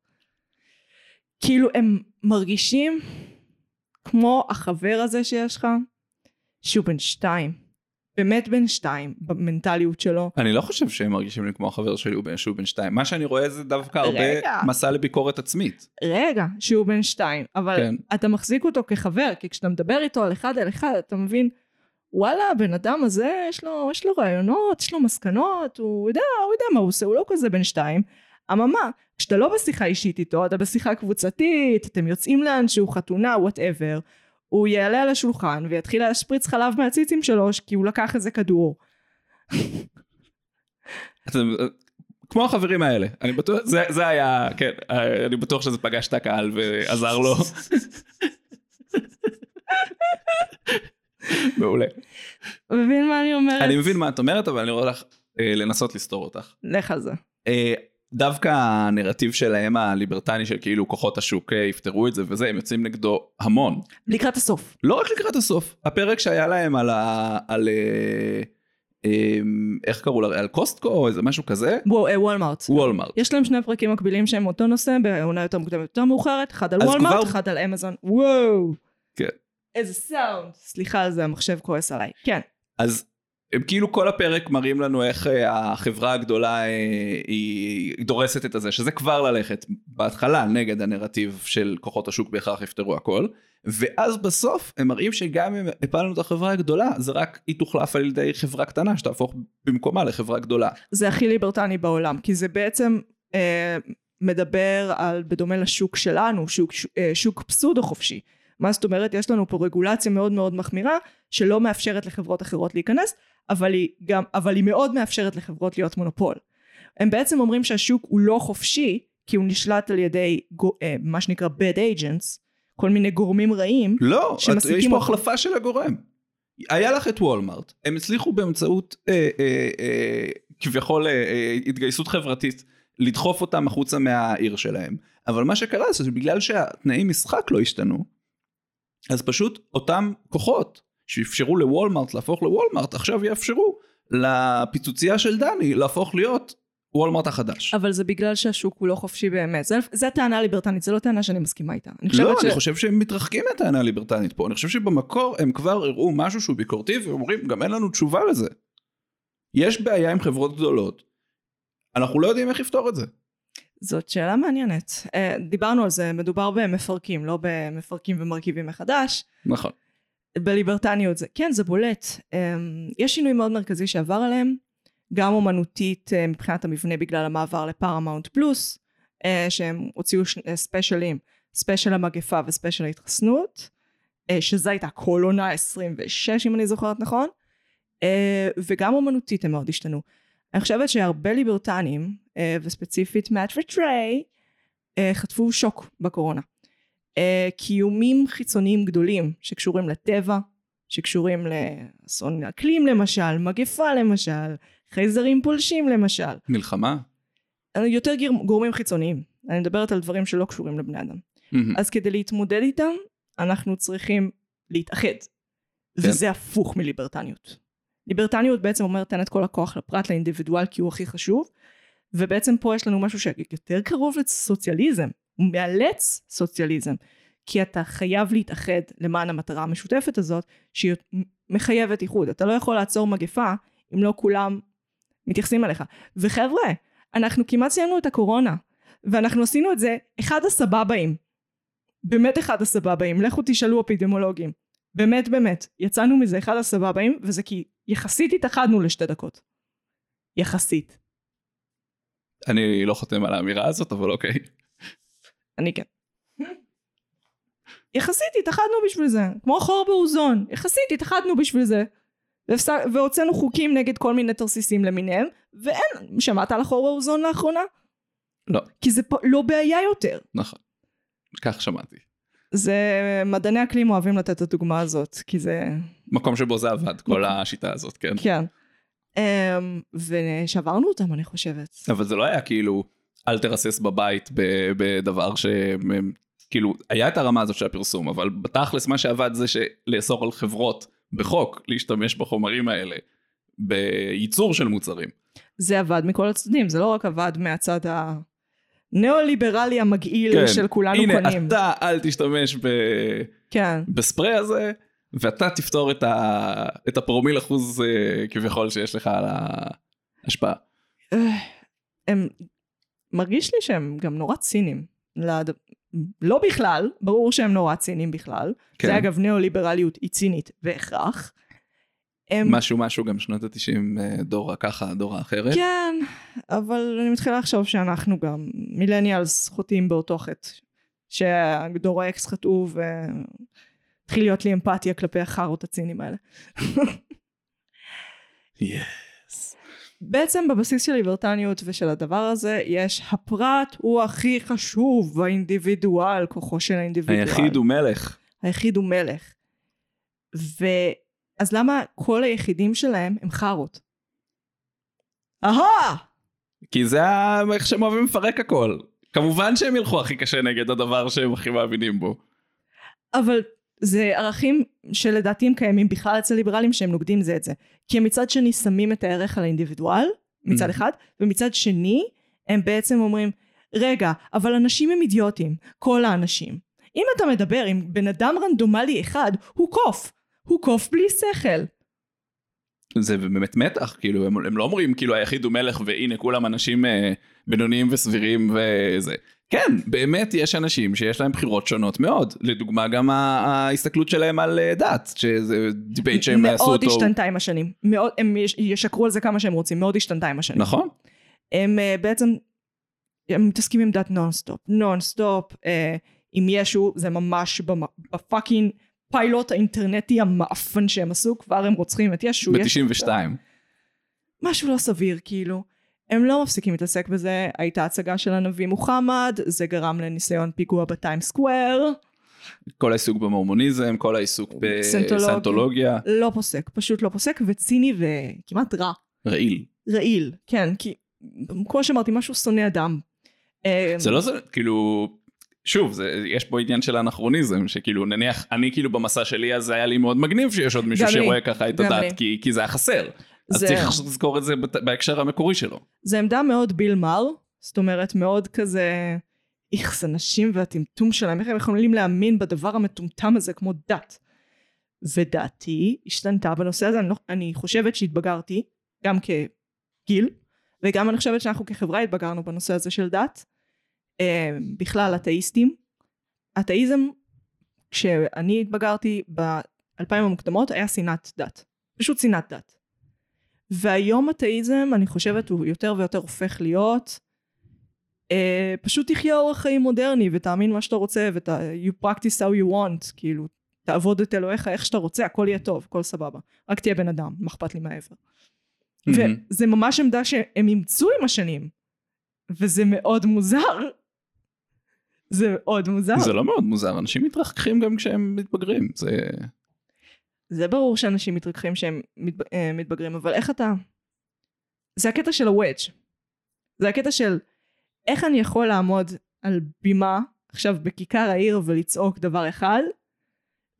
[SPEAKER 1] כאילו הם מרגישים כמו החבר הזה שיש לך, שהוא בן שתיים. באמת בן שתיים במנטליות שלו.
[SPEAKER 2] אני לא חושב שהם מרגישים לי כמו החבר שלי שהוא בן שתיים. מה שאני רואה זה דווקא הרבה
[SPEAKER 1] רגע.
[SPEAKER 2] מסע לביקורת עצמית.
[SPEAKER 1] רגע, שהוא בן שתיים, אבל
[SPEAKER 2] כן.
[SPEAKER 1] אתה מחזיק אותו כחבר, כי כשאתה מדבר איתו על אחד על אחד, אתה מבין, וואלה, הבן אדם הזה, יש לו, יש לו רעיונות, יש לו מסקנות, הוא יודע, הוא יודע מה הוא עושה, הוא לא כזה בן שתיים. אממה, כשאתה לא בשיחה אישית איתו, אתה בשיחה קבוצתית, אתם יוצאים לאנשהו, חתונה, וואטאבר, הוא יעלה על השולחן ויתחיל להשפריץ חלב מהציצים שלו, כי הוא לקח איזה כדור.
[SPEAKER 2] אתם- כמו החברים האלה, אני בטוח, זה, זה היה, כן, אני בטוח שזה פגש את הקהל ועזר לו. מעולה.
[SPEAKER 1] מבין מה אני אומרת?
[SPEAKER 2] אני מבין מה את אומרת, אבל אני רואה לך אה, לנסות לסתור אותך.
[SPEAKER 1] לך על זה.
[SPEAKER 2] אה, דווקא הנרטיב שלהם הליברטני של כאילו כוחות השוק אה, יפתרו את זה וזה, הם יוצאים נגדו המון.
[SPEAKER 1] לקראת הסוף.
[SPEAKER 2] לא רק לקראת הסוף, הפרק שהיה להם על ה... על... אה, אה, איך קראו לה? על קוסטקו או איזה משהו כזה?
[SPEAKER 1] אה, וולמארט.
[SPEAKER 2] וולמארט.
[SPEAKER 1] יש להם שני פרקים מקבילים שהם אותו נושא בעונה יותר מוקדמת יותר מאוחרת, אחד על וולמארט,
[SPEAKER 2] כבר-
[SPEAKER 1] אחד על אמזון. וואו.
[SPEAKER 2] כן.
[SPEAKER 1] איזה סאונד. סליחה על זה, המחשב כועס עליי. כן.
[SPEAKER 2] אז הם כאילו כל הפרק מראים לנו איך אה, החברה הגדולה אה, היא דורסת את הזה, שזה כבר ללכת בהתחלה נגד הנרטיב של כוחות השוק בהכרח יפתרו הכל, ואז בסוף הם מראים שגם אם הפלנו את החברה הגדולה, זה רק היא תוחלף על ידי חברה קטנה שתהפוך במקומה לחברה גדולה.
[SPEAKER 1] זה הכי ליברטני בעולם, כי זה בעצם אה, מדבר על, בדומה לשוק שלנו, שוק, אה, שוק פסודו חופשי. מה זאת אומרת? יש לנו פה רגולציה מאוד מאוד מחמירה, שלא מאפשרת לחברות אחרות להיכנס, אבל היא, גם, אבל היא מאוד מאפשרת לחברות להיות מונופול. הם בעצם אומרים שהשוק הוא לא חופשי, כי הוא נשלט על ידי אה, מה שנקרא bad agents, כל מיני גורמים רעים,
[SPEAKER 2] לא, את, יש פה. החלפה של הגורם. היה לך את וולמארט, הם הצליחו באמצעות אה, אה, אה, כביכול אה, אה, התגייסות חברתית לדחוף אותם החוצה מהעיר שלהם, אבל מה שקרה זה שבגלל שהתנאי משחק לא השתנו, אז פשוט אותם כוחות שאפשרו לוולמארט להפוך לוולמארט עכשיו יאפשרו לפיצוצייה של דני להפוך להיות וולמארט החדש.
[SPEAKER 1] אבל זה בגלל שהשוק הוא לא חופשי באמת. זה הטענה הליברטנית, זו לא טענה שאני מסכימה איתה. אני
[SPEAKER 2] לא,
[SPEAKER 1] ש...
[SPEAKER 2] אני חושב שהם מתרחקים מהטענה הליברטנית פה, אני חושב שבמקור הם כבר הראו משהו שהוא ביקורתי ואומרים גם אין לנו תשובה לזה. יש בעיה עם חברות גדולות, אנחנו לא יודעים איך לפתור את זה.
[SPEAKER 1] זאת שאלה מעניינת. אה, דיברנו על זה, מדובר במפרקים, לא במפרקים ומרכיבים מחדש.
[SPEAKER 2] נכון.
[SPEAKER 1] בליברטניות זה, כן, זה בולט. אה, יש שינוי מאוד מרכזי שעבר עליהם, גם אומנותית אה, מבחינת המבנה בגלל המעבר ל Paramount Plus, שהם הוציאו ספיישלים, special המגפה ו special ההתחסנות, שזה הייתה כל עונה 26 אם אני זוכרת נכון, וגם אומנותית הם מאוד השתנו. אני חושבת שהרבה ליברטנים, וספציפית מאט וטריי, אה, חטפו שוק בקורונה. אה, איומים חיצוניים גדולים שקשורים לטבע, שקשורים לאסון אקלים למשל, מגפה למשל, חייזרים פולשים למשל.
[SPEAKER 2] מלחמה?
[SPEAKER 1] יותר גורמים חיצוניים. אני מדברת על דברים שלא קשורים לבני אדם.
[SPEAKER 2] מהמם.
[SPEAKER 1] אז כדי להתמודד איתם, אנחנו צריכים להתאחד. וזה הפוך מליברטניות. ליברטניות בעצם אומרת תן את כל הכוח לפרט, לאינדיבידואל, כי הוא הכי חשוב, ובעצם פה יש לנו משהו שיותר קרוב לסוציאליזם, הוא מאלץ סוציאליזם, כי אתה חייב להתאחד למען המטרה המשותפת הזאת, שהיא מחייבת איחוד. אתה לא יכול לעצור מגפה אם לא כולם מתייחסים אליך. וחבר'ה, אנחנו כמעט סיימנו את הקורונה, ואנחנו עשינו את זה אחד הסבבאים. באמת אחד הסבבאים, לכו תשאלו אפידמולוגים. באמת באמת, יצאנו מזה אחד הסבבאים, וזה כי יחסית התאחדנו לשתי דקות. יחסית.
[SPEAKER 2] אני לא חותם על האמירה הזאת, אבל אוקיי.
[SPEAKER 1] אני כן. יחסית התאחדנו בשביל זה, כמו חור באוזון, יחסית התאחדנו בשביל זה. והוצאנו חוקים נגד כל מיני תרסיסים למיניהם, ואין, שמעת על החור באוזון לאחרונה?
[SPEAKER 2] לא.
[SPEAKER 1] כי זה לא בעיה יותר.
[SPEAKER 2] נכון. כך שמעתי.
[SPEAKER 1] זה, מדעני אקלים אוהבים לתת את הדוגמה הזאת, כי זה,
[SPEAKER 2] מקום שבו זה עבד, כל השיטה הזאת, כן.
[SPEAKER 1] כן. Um, ושברנו אותם אני חושבת.
[SPEAKER 2] אבל זה לא היה כאילו, אל תרסס בבית בדבר ש... כאילו, היה את הרמה הזאת של הפרסום, אבל בתכלס מה שעבד זה לאסור על חברות בחוק להשתמש בחומרים האלה בייצור של מוצרים.
[SPEAKER 1] זה עבד מכל הצדדים, זה לא רק עבד מהצד הניאו-ליברלי המגעיל
[SPEAKER 2] כן,
[SPEAKER 1] של כולנו
[SPEAKER 2] הנה,
[SPEAKER 1] קונים.
[SPEAKER 2] אתה אל תשתמש ב...
[SPEAKER 1] כן.
[SPEAKER 2] בספרי הזה, ואתה תפתור את, ה... את הפרומיל אחוז אה, כביכול שיש לך על ההשפעה.
[SPEAKER 1] אה, הם, מרגיש לי שהם גם נורא ציניים. לד... לא בכלל, ברור שהם נורא ציניים בכלל.
[SPEAKER 2] כן.
[SPEAKER 1] זה אגב ניאו-ליברליות היא צינית בהכרח. הם...
[SPEAKER 2] משהו משהו גם שנות התשעים אה, דורה ככה, דורה אחרת.
[SPEAKER 1] כן, אבל אני מתחילה לחשוב שאנחנו גם מילניאלס חוטאים באותו חטא. שהדור האקס חטאו והתחיל להיות לי אמפתיה כלפי החארות הציניים האלה.
[SPEAKER 2] Yes.
[SPEAKER 1] בעצם בבסיס של ליברטניות ושל הדבר הזה יש הפרט הוא הכי חשוב האינדיבידואל כוחו של האינדיבידואל
[SPEAKER 2] היחיד הוא מלך.
[SPEAKER 1] היחיד הוא מלך ואז למה כל היחידים שלהם הם חארות? אהה!
[SPEAKER 2] כי זה איך שהם אוהבים לפרק הכל. כמובן שהם ילכו הכי קשה נגד הדבר שהם הכי מאמינים בו.
[SPEAKER 1] אבל זה ערכים שלדעתי הם קיימים בכלל אצל ליברלים שהם נוגדים זה את זה כי הם מצד שני שמים את הערך על האינדיבידואל מצד
[SPEAKER 2] Mhm.
[SPEAKER 1] אחד ומצד שני הם בעצם אומרים רגע אבל אנשים הם אידיוטים כל האנשים אם אתה מדבר עם בן אדם רנדומלי אחד הוא קוף הוא קוף בלי שכל
[SPEAKER 2] זה באמת מתח, כאילו, הם, הם לא אומרים כאילו היחיד הוא מלך והנה כולם אנשים אה, בינוניים וסבירים וזה. כן, באמת יש אנשים שיש להם בחירות שונות מאוד. לדוגמה גם ההסתכלות שלהם על אה, דת, שזה debate שהם עשו
[SPEAKER 1] מאוד
[SPEAKER 2] אותו.
[SPEAKER 1] השתנתה עם השנים מאוד הם יש- ישקרו על זה כמה שהם רוצים מאוד השתנתה עם השנים
[SPEAKER 2] נכון?
[SPEAKER 1] הם אה, בעצם הם מתעסקים עם דת nonstop nonstop אה, עם ישו זה ממש ב fucking פיילוט האינטרנטי המאפן שהם עשו כבר הם רוצחים את ישו יש-
[SPEAKER 2] ב-92.
[SPEAKER 1] משהו לא סביר כאילו הם לא מפסיקים להתעסק בזה הייתה הצגה של הנביא מוחמד זה גרם לניסיון פיגוע בטיים סקוואר
[SPEAKER 2] כל העיסוק במורמוניזם, כל העיסוק
[SPEAKER 1] סנטולוגיה.
[SPEAKER 2] בסנטולוגיה.
[SPEAKER 1] לא פוסק פשוט לא פוסק וציני וכמעט רע
[SPEAKER 2] רעיל.
[SPEAKER 1] רעיל כן כי כמו שאמרתי משהו שונא אדם אה,
[SPEAKER 2] זה לא זה, כאילו, שוב, זה, יש פה עניין של אנכרוניזם, שכאילו נניח, אני כאילו במסע שלי אז היה לי מאוד מגניב שיש עוד מישהו
[SPEAKER 1] גם לי,
[SPEAKER 2] שרואה ככה את. הדת, כי, כי זה היה חסר. אז
[SPEAKER 1] זה-
[SPEAKER 2] צריך לזכור את זה בהקשר המקורי שלו.
[SPEAKER 1] זה עמדה מאוד ביל מר, זאת אומרת מאוד כזה, איכס אנשים והטמטום שלהם, איך הם יכולים להאמין בדבר המטומטם הזה כמו דת. ודעתי השתנתה בנושא הזה, אני, לא, אני חושבת שהתבגרתי, גם כגיל, וגם אני חושבת שאנחנו כחברה התבגרנו בנושא הזה של דת. אה, בכלל אתאיסטים. אתאיזם, כשאני התבגרתי באלפיים המוקדמות היה שנאת דת. פשוט שנאת דת. והיום אתאיזם אני חושבת הוא יותר ויותר הופך להיות אה, פשוט תחיה אורח חיים מודרני ותאמין מה שאתה רוצה ואתה you practice how you want כאילו תעבוד את אלוהיך איך שאתה רוצה הכל יהיה טוב הכל סבבה רק תהיה בן אדם מה אכפת לי מהעבר
[SPEAKER 2] מהמם.
[SPEAKER 1] וזה ממש עמדה שהם אימצו עם השנים וזה מאוד מוזר זה מאוד מוזר
[SPEAKER 2] זה לא מאוד מוזר, אנשים מתרחקים גם כשהם מתבגרים. זה...
[SPEAKER 1] זה ברור שאנשים מתרככים שהם אה, מתבגרים, אבל איך אתה... זה הקטע של הוודג'. זה הקטע של איך אני יכול לעמוד על בימה עכשיו בכיכר העיר ולצעוק דבר אחד,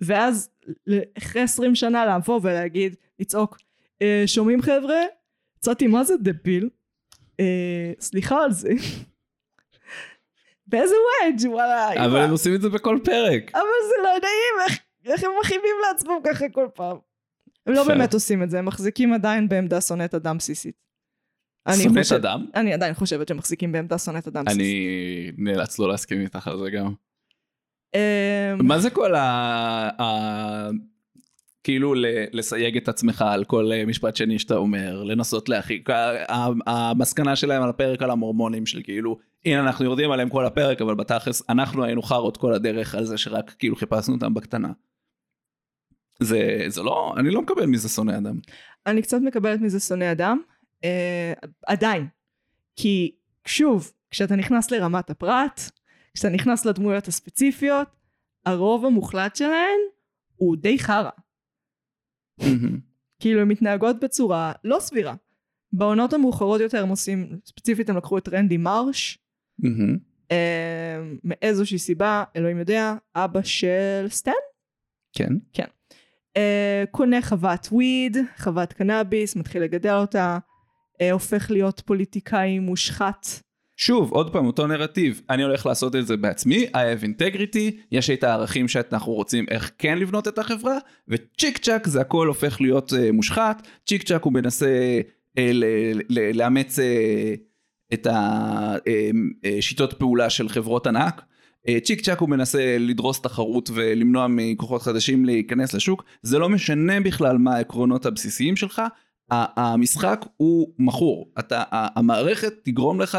[SPEAKER 1] ואז אחרי 20 שנה לבוא ולהגיד, לצעוק, אה, שומעים חבר'ה? יצאתי מה זה דביל? אה, סליחה על זה. באיזה וודג' וואלה.
[SPEAKER 2] אבל. הם עושים את זה בכל פרק.
[SPEAKER 1] אבל זה לא נעים, איך, איך הם מכאיבים לעצמם ככה כל פעם. הם לא. באמת עושים את זה, הם מחזיקים עדיין בעמדה שונאת אדם בסיסית.
[SPEAKER 2] שונאת אדם?
[SPEAKER 1] אני עדיין חושבת שהם מחזיקים בעמדה שונאת אדם בסיסית.
[SPEAKER 2] אני נאלץ לא להסכים איתך על זה גם.
[SPEAKER 1] אמ,
[SPEAKER 2] מה זה כל ה... כאילו לסייג את עצמך על כל אה, משפט שני שאתה אומר, לנסות ה- המסקנה שלהם על הפרק על המורמונים של כאילו, הנה אנחנו יורדים עליהם כל הפרק, אבל בתכלס אנחנו היינו חארות כל הדרך על זה שרק כאילו חיפשנו אותם בקטנה. זה, זה לא, אני לא מקבל מזה שונא אדם.
[SPEAKER 1] אני קצת מקבלת מזה שונא אדם, אה, עדיין. כי שוב, כשאתה נכנס לרמת הפרט, כשאתה נכנס לדמויות הספציפיות, הרוב המוחלט שלהן הוא די חרא. כאילו הן מתנהגות בצורה לא סבירה. בעונות המאוחרות יותר הם עושים, ספציפית הם לקחו את רנדי מרש. אה, מאיזושהי סיבה, אלוהים יודע, אבא של סטן,
[SPEAKER 2] כן.
[SPEAKER 1] אה, קונה חוות וויד, חוות קנאביס, מתחיל לגדל אותה, אה, הופך להיות פוליטיקאי מושחת.
[SPEAKER 2] שוב, עוד פעם, אותו נרטיב, אני הולך לעשות את זה בעצמי, I have integrity, יש את הערכים שאנחנו רוצים איך כן לבנות את החברה, וצ'יק צ'אק זה הכל הופך להיות uh, מושחת, צ'יק צ'אק הוא מנסה uh, לאמץ uh, את השיטות פעולה של חברות ענק, צ'יק צ'אק הוא מנסה לדרוס תחרות ולמנוע מכוחות חדשים להיכנס לשוק, זה לא משנה בכלל מה העקרונות הבסיסיים שלך, המשחק הוא מכור, המערכת תגרום לך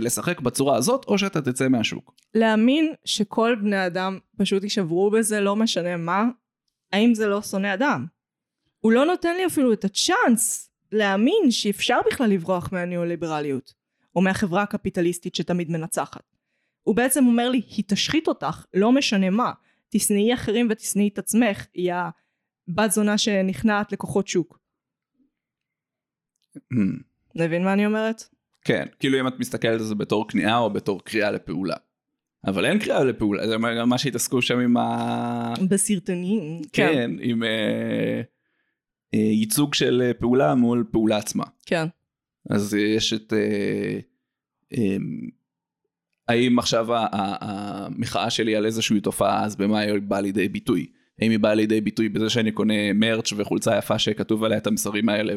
[SPEAKER 2] לשחק בצורה הזאת או שאתה תצא מהשוק.
[SPEAKER 1] להאמין שכל בני אדם פשוט יישברו בזה, לא משנה מה, האם זה לא שונא אדם? הוא לא נותן לי אפילו את הצ'אנס להאמין שאפשר בכלל לברוח מהניאו-ליברליות, או מהחברה הקפיטליסטית שתמיד מנצחת. הוא בעצם אומר לי, היא תשחית אותך, לא משנה מה. תשנאי אחרים ותשנאי את עצמך, היא הבת זונה שנכנעת לכוחות שוק.
[SPEAKER 2] Hmm.
[SPEAKER 1] מבין מה אני אומרת?
[SPEAKER 2] כן, כאילו אם את מסתכלת על זה בתור כניעה או בתור קריאה לפעולה. אבל אין קריאה לפעולה, זה גם מה שהתעסקו שם עם ה...
[SPEAKER 1] בסרטונים.
[SPEAKER 2] כן, עם אה, אה, ייצוג של אה, פעולה מול פעולה עצמה.
[SPEAKER 1] כן.
[SPEAKER 2] אז יש את... אה, אה, האם עכשיו המחאה שלי על איזושהי תופעה, אז במה היא באה לידי ביטוי? האם היא באה לידי ביטוי בזה שאני קונה מרץ' וחולצה יפה שכתוב עליה את המסרים האלה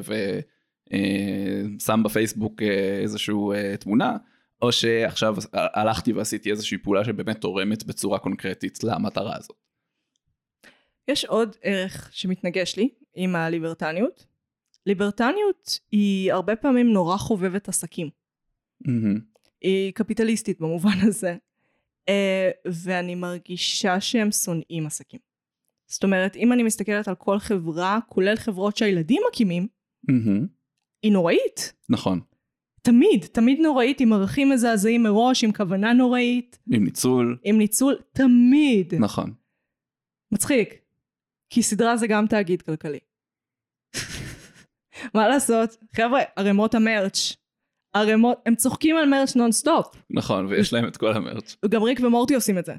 [SPEAKER 2] ושם בפייסבוק אה, איזושהי אה, תמונה, או שעכשיו הלכתי ועשיתי איזושהי פעולה שבאמת תורמת בצורה קונקרטית למטרה הזאת.
[SPEAKER 1] יש עוד ערך שמתנגש לי עם הליברטניות. ליברטניות היא הרבה פעמים נורא חובבת עסקים. היא קפיטליסטית במובן הזה. Uh, ואני מרגישה שהם שונאים עסקים. זאת אומרת, אם אני מסתכלת על כל חברה, כולל חברות שהילדים מקימים, היא נוראית.
[SPEAKER 2] נכון,
[SPEAKER 1] תמיד, תמיד נוראית, עם ערכים מזעזעים מראש, עם כוונה נוראית,
[SPEAKER 2] עם ניצול,
[SPEAKER 1] עם ניצול, תמיד.
[SPEAKER 2] נכון.
[SPEAKER 1] מצחיק. כי סדרה זה גם תאגיד כלכלי. מה לעשות? חבר'ה, ערימות ה merch. ערימות, הם צוחקים על merch nonstop.
[SPEAKER 2] נכון, ויש להם את כל המרץ.
[SPEAKER 1] גם ריק ומורטי עושים את זה.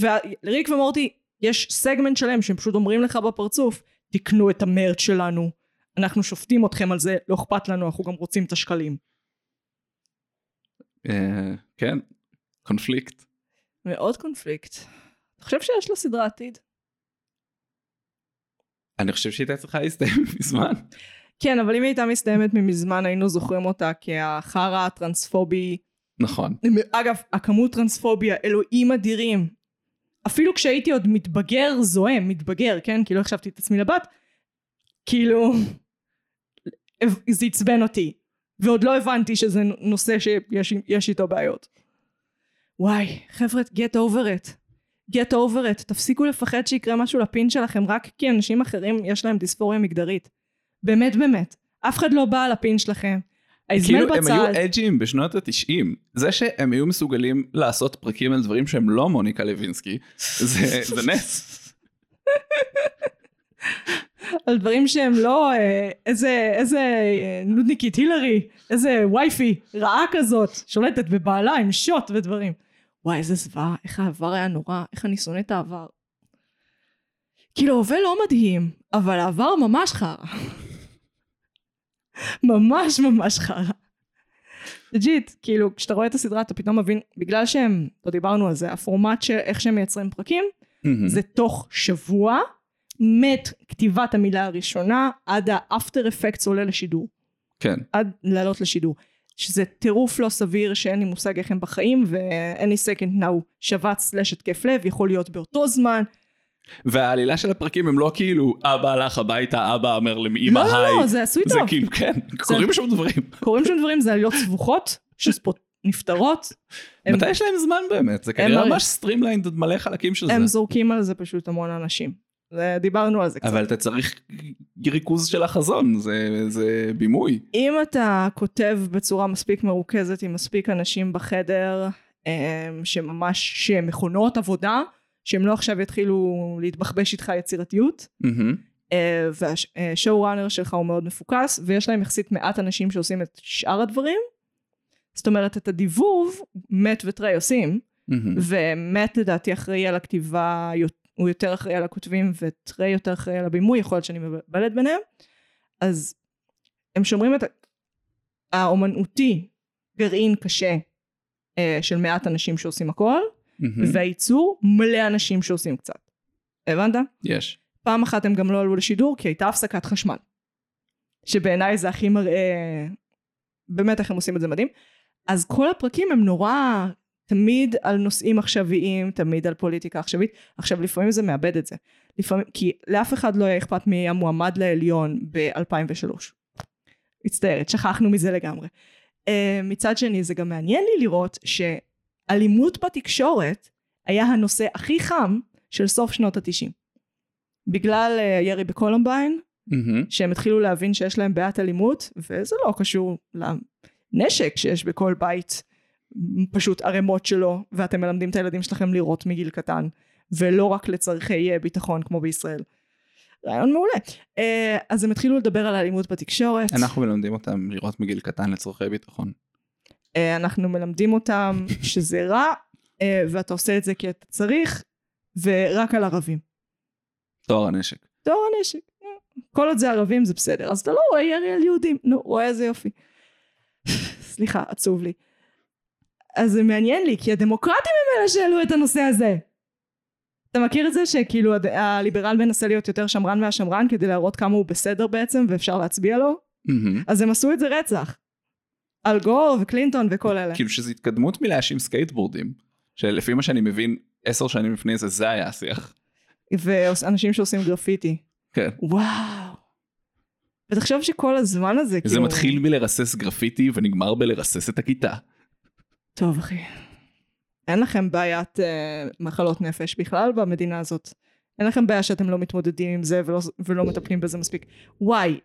[SPEAKER 1] וריק ומורטי, יש סגמנט שלם שהם פשוט אומרים לך בפרצוף, תקנו את המרץ' שלנו. אנחנו שופטים אתכם על זה, לא אכפת לנו, אנחנו גם רוצים את השקלים.
[SPEAKER 2] אה, כן, קונפליקט.
[SPEAKER 1] מאוד קונפליקט. אתה חושב שיש לו סדרה עתיד?
[SPEAKER 2] אני חושב שהיא הייתה צריכה להסתיים מזמן.
[SPEAKER 1] כן, אבל אם היא הייתה מסתיימת ממזמן, היינו זוכרים אותה כהחרא הטרנספובי.
[SPEAKER 2] נכון.
[SPEAKER 1] אגב, הכמות טרנספוביה, אלוהים אדירים. אפילו כשהייתי עוד מתבגר זועם, מתבגר, כן? כאילו החשבתי את עצמי לבת, כאילו, זה עצבן אותי. ועוד לא הבנתי שזה נושא שיש יש איתו בעיות. וואי, חבר'ה, get over it. get over it. תפסיקו לפחד שיקרה משהו לפין שלכם רק כי אנשים אחרים יש להם דיספוריה מגדרית. באמת באמת. אף אחד לא בא על הפין שלכם.
[SPEAKER 2] כאילו הם
[SPEAKER 1] בצד.
[SPEAKER 2] היו אג'ים בשנות התשעים. זה שהם היו מסוגלים לעשות פרקים על דברים שהם לא מוניקה לוינסקי, זה זה נס.
[SPEAKER 1] על דברים שהם לא אה, איזה, איזה אה, נודניקית הילרי, איזה wifey רעה כזאת, שולטת בבעלה עם שוט ודברים. וואי, איזה זוועה, איך העבר היה נורא, איך אני שונא את העבר. כאילו, ההווה לא מדהים, אבל העבר ממש חרא. ממש ממש חרא. legit, כאילו, כשאתה רואה את הסדרה אתה פתאום מבין, בגלל שהם, לא דיברנו על זה, הפורמט של איך שהם מייצרים פרקים. זה תוך שבוע, מת כתיבת המילה הראשונה, עד האפטר אפקטס עולה לשידור.
[SPEAKER 2] כן.
[SPEAKER 1] עד לעלות לשידור. שזה טירוף לא סביר שאין לי מושג איך הם בחיים ואני second now שבץ סלש התקף לב יכול להיות באותו זמן.
[SPEAKER 2] והעלילה של הפרקים הם לא כאילו אבא הלך הביתה אבא אומר לאמא
[SPEAKER 1] לא,
[SPEAKER 2] היי.
[SPEAKER 1] לא, לא, זה עשוי
[SPEAKER 2] זה
[SPEAKER 1] טוב.
[SPEAKER 2] כאילו כן קורים שם דברים.
[SPEAKER 1] קורים שם דברים זה עלילות סבוכות שספוט נפתרות. הם,
[SPEAKER 2] מתי יש להם זמן באמת זה כנראה
[SPEAKER 1] הרי-
[SPEAKER 2] ממש streamlined עוד מלא חלקים של זה.
[SPEAKER 1] הם זורקים על זה פשוט המון אנשים. זה- דיברנו על זה קצת.
[SPEAKER 2] אבל אתה צריך ריכוז של החזון זה זה בימוי.
[SPEAKER 1] אם אתה כותב בצורה מספיק מרוכזת עם מספיק אנשים בחדר אמ, שממש שהם מכונות עבודה שהם לא עכשיו יתחילו להתבחבש איתך יצירתיות
[SPEAKER 2] מהמם.
[SPEAKER 1] וה showrunner שלך הוא מאוד מפוקס ויש להם יחסית מעט אנשים שעושים את שאר הדברים זאת אומרת את הדיבוב מת וטריי עושים
[SPEAKER 2] מהמם.
[SPEAKER 1] ומט לדעתי אחראי על הכתיבה הוא יותר אחראי על הכותבים וטריי יותר אחראי על הבימוי יכול להיות שאני מבלבלת ביניהם אז הם שומרים את האומנותי גרעין קשה אה, של מעט אנשים שעושים הכל
[SPEAKER 2] מהמם.
[SPEAKER 1] והייצור מלא אנשים שעושים קצת הבנת?
[SPEAKER 2] יש.
[SPEAKER 1] פעם אחת הם גם לא עלו לשידור כי הייתה הפסקת חשמל. שבעיניי זה הכי מראה באמת איך הם עושים את זה מדהים. אז כל הפרקים הם נורא תמיד על נושאים עכשוויים, תמיד על פוליטיקה עכשווית. עכשיו לפעמים זה מאבד את זה. לפעמים, כי לאף אחד לא היה אכפת מי היה מועמד לעליון ב-2003. מצטערת, שכחנו מזה לגמרי. Uh, מצד שני זה גם מעניין לי לראות שאלימות בתקשורת היה הנושא הכי חם של סוף שנות התשעים. בגלל uh, ירי בקולומביין,
[SPEAKER 2] מהמם.
[SPEAKER 1] שהם התחילו להבין שיש להם בעיית אלימות, וזה לא קשור לנשק שיש בכל בית, פשוט ערימות שלו, ואתם מלמדים את הילדים שלכם לירות מגיל קטן, ולא רק לצורכי אה, ביטחון כמו בישראל. רעיון מעולה. אה, אז הם התחילו לדבר על אלימות בתקשורת.
[SPEAKER 2] אנחנו מלמדים אותם לראות מגיל קטן לצורכי ביטחון.
[SPEAKER 1] אה, אנחנו מלמדים אותם שזה רע, אה, ואתה עושה את זה כי אתה צריך, ורק על ערבים.
[SPEAKER 2] טוהר הנשק.
[SPEAKER 1] טוהר הנשק. אה, כל עוד זה ערבים זה בסדר. אז אתה לא רואה ירי על יהודים. נו, רואה איזה יופי. סליחה, עצוב לי. אז זה מעניין לי, כי הדמוקרטים הם אלה שהעלו את הנושא הזה. אתה מכיר את זה שכאילו הד- הליברל מנסה להיות יותר שמרן מהשמרן כדי להראות כמה הוא בסדר בעצם ואפשר להצביע לו?
[SPEAKER 2] מהמם.
[SPEAKER 1] אז הם עשו את זה רצח. אל גור וקלינטון וכל אלה.
[SPEAKER 2] כאילו שזה התקדמות מלהאשים סקייטבורדים. שלפי מה שאני מבין עשר שנים לפני זה זה היה השיח.
[SPEAKER 1] ואנשים שעושים גרפיטי.
[SPEAKER 2] כן.
[SPEAKER 1] וואו. ותחשוב שכל הזמן הזה
[SPEAKER 2] זה
[SPEAKER 1] כאילו...
[SPEAKER 2] מתחיל מלרסס גרפיטי ונגמר בלרסס את הכיתה.
[SPEAKER 1] טוב אחי. אין לכם בעיית אה, מחלות נפש בכלל במדינה הזאת. אין לכם בעיה שאתם לא מתמודדים עם זה ולא, ולא מטפלים בזה מספיק. וואי,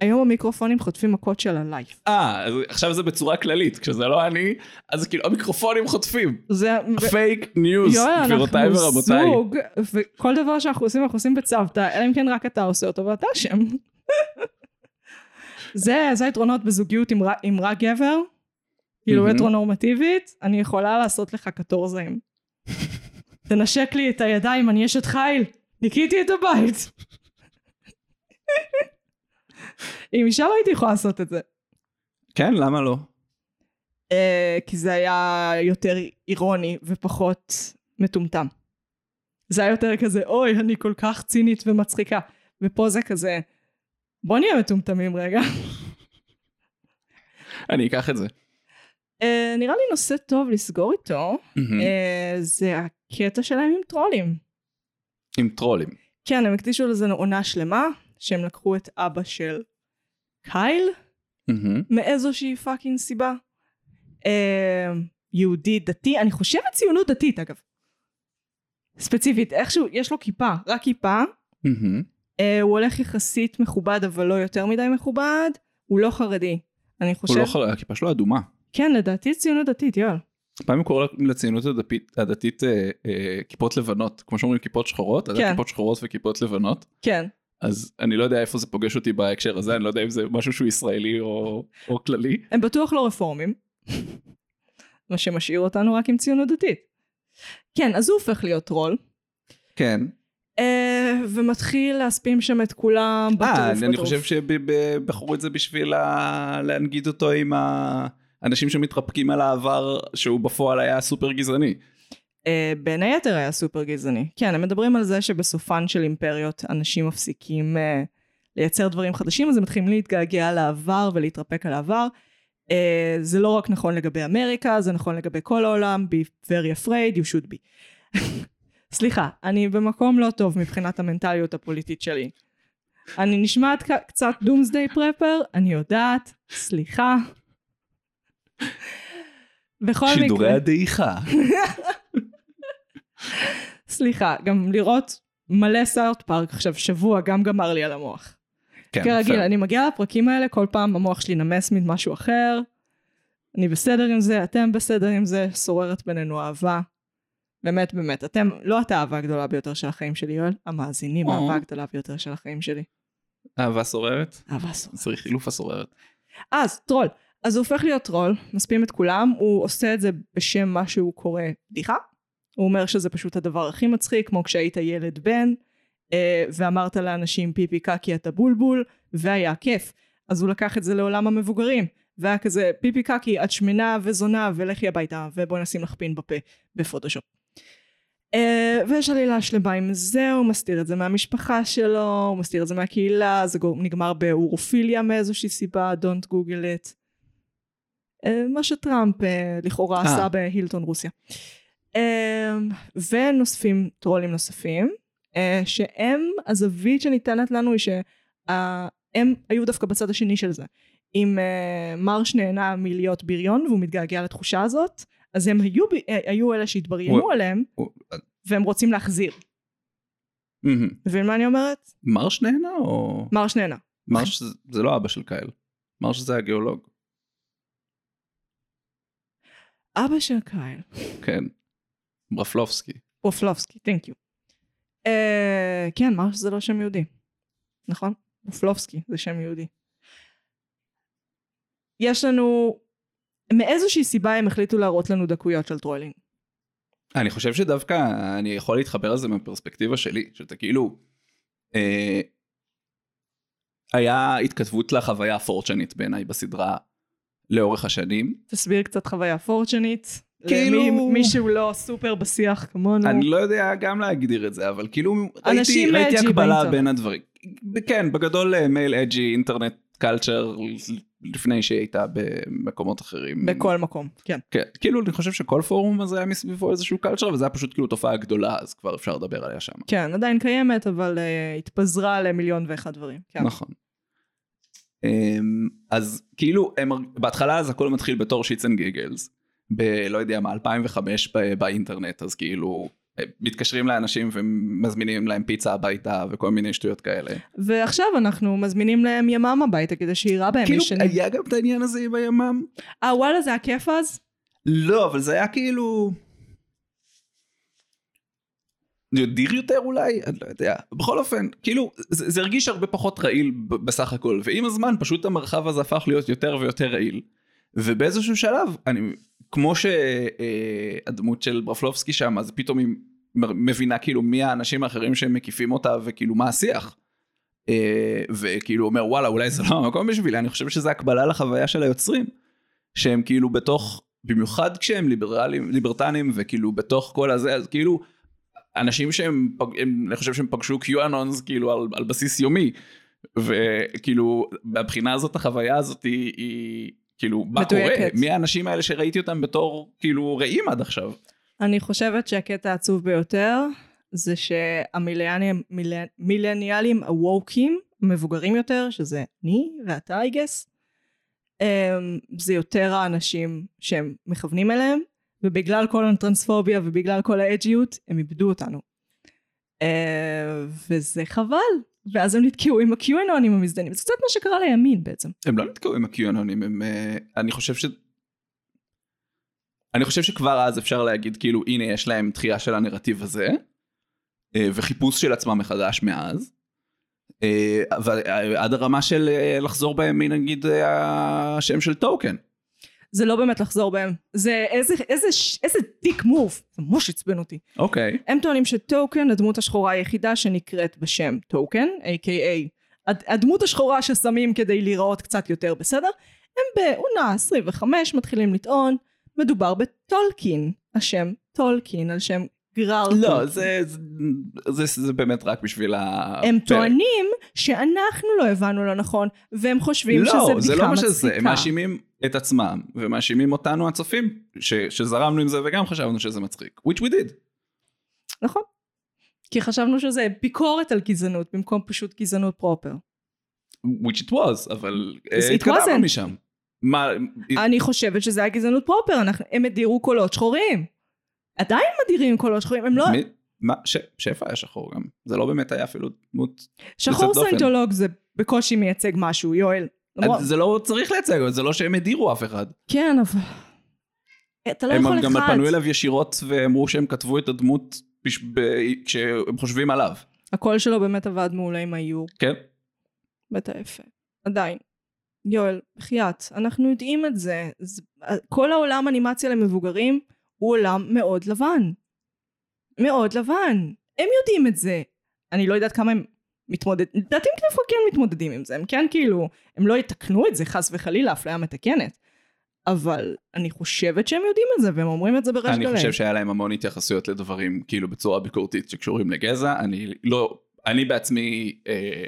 [SPEAKER 1] היום המיקרופונים חוטפים מכות של ה life.
[SPEAKER 2] אה, אז עכשיו זה בצורה כללית, כשזה לא אני, אז כאילו המיקרופונים חוטפים.
[SPEAKER 1] זה...
[SPEAKER 2] fake news,
[SPEAKER 1] יואל,
[SPEAKER 2] גבירותיי
[SPEAKER 1] אנחנו
[SPEAKER 2] ורבותיי.
[SPEAKER 1] זוג, וכל דבר שאנחנו עושים אנחנו עושים בצוותא, אלא אם כן רק אתה עושה אותו ואתה אשם. זה, זה היתרונות בזוגיות עם, עם רק גבר, כאילו. הטרונורמטיבית, אני יכולה לעשות לך קטורזים. תנשק לי את הידיים, אני אשת חיל, ניקיתי את הבית. עם אישה לא הייתי יכולה לעשות את זה.
[SPEAKER 2] כן, למה לא?
[SPEAKER 1] אה, כי זה היה יותר אירוני ופחות מטומטם. זה היה יותר כזה, אוי, אני כל כך צינית ומצחיקה. ופה זה כזה, בוא נהיה מטומטמים רגע.
[SPEAKER 2] אני אקח את זה.
[SPEAKER 1] אה, נראה לי נושא טוב לסגור איתו,
[SPEAKER 2] מהמם.
[SPEAKER 1] אה, זה הקטע שלהם עם טרולים.
[SPEAKER 2] עם טרולים.
[SPEAKER 1] כן, הם הקדישו לזה עונה שלמה, שהם לקחו את אבא של קייל. מאיזושהי fucking סיבה. אה, יהודי דתי, אני חושבת ציונות דתית אגב. ספציפית, איכשהו, יש לו כיפה, רק כיפה. אה, הוא הולך יחסית מכובד, אבל לא יותר מדי מכובד. הוא לא חרדי. אני
[SPEAKER 2] הוא
[SPEAKER 1] חושבת...
[SPEAKER 2] לא חר... הכיפה שלו אדומה.
[SPEAKER 1] כן, לדעתי ציונות דתית, יואל.
[SPEAKER 2] פעם הוא קורא לציונות הדתית, הדתית אה, אה, כיפות לבנות. כמו שאומרים כיפות שחורות, אז
[SPEAKER 1] כן.
[SPEAKER 2] כיפות שחורות וכיפות לבנות.
[SPEAKER 1] כן.
[SPEAKER 2] אז אני לא יודע איפה זה פוגש אותי בהקשר הזה, אני לא יודע אם זה משהו שהוא ישראלי או, או כללי.
[SPEAKER 1] הם בטוח לא רפורמים. מה שמשאיר אותנו רק עם ציונות דתית. כן, אז הוא הופך להיות טרול,
[SPEAKER 2] כן.
[SPEAKER 1] אה, ומתחיל להספים שם את כולם
[SPEAKER 2] אה,
[SPEAKER 1] בטירוף
[SPEAKER 2] אני
[SPEAKER 1] בטירוף.
[SPEAKER 2] חושב שבחרו את זה בשביל ה- להנגיד אותו עם האנשים שמתרפקים על העבר שהוא בפועל היה סופר גזעני.
[SPEAKER 1] אה, בין היתר היה סופר גזעני. כן, הם מדברים על זה שבסופן של אימפריות אנשים מפסיקים אה, לייצר דברים חדשים, אז הם מתחילים להתגעגע לעבר ולהתרפק על העבר. אה, זה לא רק נכון לגבי אמריקה, זה נכון לגבי כל העולם, be very afraid, you should be. סליחה, אני במקום לא טוב מבחינת המנטליות הפוליטית שלי. אני נשמעת קצת דומסדיי פרפר, אני יודעת, סליחה. בכל מקרה...
[SPEAKER 2] שידורי הדעיכה.
[SPEAKER 1] סליחה, גם לראות מלא סאוט פארק עכשיו שבוע גם גמר לי על המוח.
[SPEAKER 2] כן,
[SPEAKER 1] כרגיל,
[SPEAKER 2] fair.
[SPEAKER 1] אני מגיעה לפרקים האלה, כל פעם המוח שלי נמס ממשהו אחר. אני בסדר עם זה, אתם בסדר עם זה, שוררת בינינו אהבה. באמת, באמת, אתם, לא את האהבה הגדולה ביותר של החיים שלי, יואל, המאזינים. האהבה הגדולה ביותר של החיים שלי.
[SPEAKER 2] אהבה שוררת?
[SPEAKER 1] אהבה סוף.
[SPEAKER 2] צריך חילוף השוררת.
[SPEAKER 1] אז, טרול. אז הוא הופך להיות טרול, מספים את כולם, הוא עושה את זה בשם מה שהוא קורא בדיחה. הוא אומר שזה פשוט הדבר הכי מצחיק, כמו כשהיית ילד בן, אה, ואמרת לאנשים פיפי קקי אתה בולבול, והיה כיף. אז הוא לקח את זה לעולם המבוגרים, והיה כזה פיפי קקי את שמנה וזונה ולכי הביתה, ובואי נשים לך פין בפה בפוטושופ. אה, ויש עלילה שלמה עם זה, הוא מסתיר את זה מהמשפחה שלו, הוא מסתיר את זה מהקהילה, זה נגמר באורופיליה מאיזושהי סיבה, Don't Google it. אה, מה שטראמפ אה, לכאורה
[SPEAKER 2] אה.
[SPEAKER 1] עשה בהילטון רוסיה. אה, ונוספים טרולים נוספים, אה, שהם, הזווית שניתנת לנו היא שהם היו דווקא בצד השני של זה. אם אה, מרש נהנה מלהיות בריון והוא מתגעגע לתחושה הזאת, אז הם היו, אה, היו אלה שהתבריינו
[SPEAKER 2] הוא-
[SPEAKER 1] עליהם,
[SPEAKER 2] הוא-
[SPEAKER 1] והם רוצים להחזיר. מבין מה אני אומרת?
[SPEAKER 2] מרש נהנה או...
[SPEAKER 1] מרש נהנה.
[SPEAKER 2] מרש זה- זה לא אבא של קייל. מרש זה הגיאולוג.
[SPEAKER 1] אבא של קייל.
[SPEAKER 2] כן. ברופלובסקי.
[SPEAKER 1] ברופלובסקי, thank you. אה, כן, מרש זה לא שם יהודי. נכון? ברופלובסקי זה שם יהודי. יש לנו... מאיזושהי סיבה הם החליטו להראות לנו דקויות של trolling.
[SPEAKER 2] אני חושב שדווקא אני יכול להתחבר לזה מהפרספקטיבה שלי, שאתה כאילו... אה, היה התכתבות לחוויה הפורצ'נית בעיניי בסדרה לאורך השנים.
[SPEAKER 1] תסביר קצת חוויה פורצ'נית.
[SPEAKER 2] כאילו-
[SPEAKER 1] מישהו לא סופר בשיח כמונו.
[SPEAKER 2] אני לא יודע גם להגדיר את זה, אבל כאילו ראיתי,
[SPEAKER 1] אנשים
[SPEAKER 2] ראיתי
[SPEAKER 1] edgy
[SPEAKER 2] הקבלה. בין הדברים. כן, בגדול אה, מייל אג'י, אינטרנט קלצ'ר, לפני שהיא הייתה במקומות אחרים.
[SPEAKER 1] בכל מקום, כן.
[SPEAKER 2] כן, כאילו אני חושב שכל פורום הזה היה מסביבו איזשהו קלצ'ר, וזה היה פשוט כאילו תופעה גדולה, אז כבר אפשר לדבר עליה שם.
[SPEAKER 1] כן, עדיין קיימת, אבל uh, התפזרה למיליון ואחד דברים. כן.
[SPEAKER 2] נכון. אמ, אז כאילו הם בהתחלה אז הכל מתחיל בתור shits and giggles בלא יודע מה 2005 ב- באינטרנט אז כאילו אה, מתקשרים לאנשים ומזמינים להם פיצה הביתה וכל מיני שטויות כאלה.
[SPEAKER 1] ועכשיו אנחנו מזמינים להם ימ"מ הביתה כדי שיירה בהם
[SPEAKER 2] כאילו
[SPEAKER 1] ישנים.
[SPEAKER 2] היה גם את העניין הזה עם הימ"מ?
[SPEAKER 1] אה וואלה זה היה כיף אז?
[SPEAKER 2] לא אבל זה היה כאילו. דיר יותר אולי? אני לא יודע. בכל אופן, כאילו, זה, זה הרגיש הרבה פחות רעיל בסך הכל, ועם הזמן פשוט המרחב הזה הפך להיות יותר ויותר רעיל. ובאיזשהו שלב, אני, כמו שהדמות של ברפלובסקי שם, אז פתאום היא מבינה כאילו מי האנשים האחרים שמקיפים אותה, וכאילו מה השיח. אה, וכאילו אומר וואלה אולי זה לא המקום בשבילי, אני חושב שזה הקבלה לחוויה של היוצרים. שהם כאילו בתוך, במיוחד כשהם ליברלים, ליברטנים וכאילו בתוך כל הזה, אז כאילו אנשים שהם, פג- הם, אני חושב שהם פגשו קיואנונס כאילו על, על בסיס יומי, וכאילו מהבחינה הזאת החוויה הזאת היא, היא כאילו מה קורה. מי האנשים האלה שראיתי אותם בתור כאילו רעים עד עכשיו.
[SPEAKER 1] אני חושבת שהקטע העצוב ביותר זה שהמילניאלים הווקים, המבוגרים יותר, שזה אני ואתה, I guess, אמ, זה יותר האנשים שהם מכוונים אליהם, ובגלל כל הטרנספוביה ובגלל כל האג'יות, הם איבדו אותנו. אה, וזה חבל. ואז הם נתקעו עם הקיואנונים המזדיינים. זה קצת מה שקרה לימין בעצם.
[SPEAKER 2] הם לא נתקעו עם הקיואנונים, הם, אה, אני חושב ש... אני חושב שכבר אז אפשר להגיד כאילו הנה יש להם דחייה של הנרטיב הזה, אה, וחיפוש של עצמם מחדש מאז. אה, אבל עד הרמה של לחזור בהם מנגיד השם של טוקן.
[SPEAKER 1] זה לא באמת לחזור בהם. זה איזה, איזה, איזה dick move. זה ממש עצבן אותי.
[SPEAKER 2] אוקיי.
[SPEAKER 1] הם טוענים שטוקן, הדמות השחורה היחידה שנקראת בשם טוקן, a.k.a. הד- הדמות השחורה ששמים כדי להיראות קצת יותר בסדר, הם בעונה 25 מתחילים לטעון, מדובר בטולקין, השם טולקין, על שם גרר
[SPEAKER 2] לא,
[SPEAKER 1] טולקין.
[SPEAKER 2] זה, זה, זה, זה באמת רק בשביל ה...
[SPEAKER 1] הם. טוענים שאנחנו לא הבנו לא נכון, והם חושבים שזה
[SPEAKER 2] לא,
[SPEAKER 1] בדיחה
[SPEAKER 2] זה לא מה
[SPEAKER 1] מצחיקה.
[SPEAKER 2] שזה, הם מאשימים את עצמם, ומאשימים אותנו הצופים, ש, שזרמנו עם זה וגם חשבנו שזה מצחיק. which we did.
[SPEAKER 1] נכון. כי חשבנו שזה ביקורת על גזענות, במקום פשוט גזענות פרופר.
[SPEAKER 2] which it was, אבל
[SPEAKER 1] It
[SPEAKER 2] אה, התקדמנו. משם. מה,
[SPEAKER 1] אני חושבת שזה היה גזענות פרופר, אנחנו, הם הדירו קולות שחורים. עדיין מדירים קולות שחורים, הם לא...
[SPEAKER 2] מי- מה, ש, שפע היה שחור גם, זה לא באמת היה אפילו דמות,
[SPEAKER 1] שחור. סיינטולוג זה בקושי מייצג משהו, יואל.
[SPEAKER 2] זה לא צריך לייצג, זה לא שהם הדירו אף אחד.
[SPEAKER 1] כן, אבל... אתה לא
[SPEAKER 2] הם
[SPEAKER 1] יכול
[SPEAKER 2] גם
[SPEAKER 1] אחד.
[SPEAKER 2] פנו אליו ישירות ואמרו שהם כתבו את הדמות בש- ב- כשהם חושבים עליו,
[SPEAKER 1] הקול שלו באמת עבד מעולה עם האיור.
[SPEAKER 2] כן?
[SPEAKER 1] בטח יפה. עדיין. יואל, בחייאת, אנחנו יודעים את זה. זה. כל העולם אנימציה למבוגרים הוא עולם מאוד לבן. מאוד לבן. הם יודעים את זה. אני לא יודעת כמה הם מתמודדים, לדעתי הם דווקא כן מתמודדים עם זה. הם כן כאילו, הם לא יתקנו את זה חס וחלילה, אפליה מתקנת. אבל אני חושבת שהם יודעים את זה, והם אומרים את זה בריש גלי.
[SPEAKER 2] אני חושב שהיה להם המון התייחסויות לדברים כאילו בצורה ביקורתית שקשורים לגזע, אני לא, אני בעצמי אה,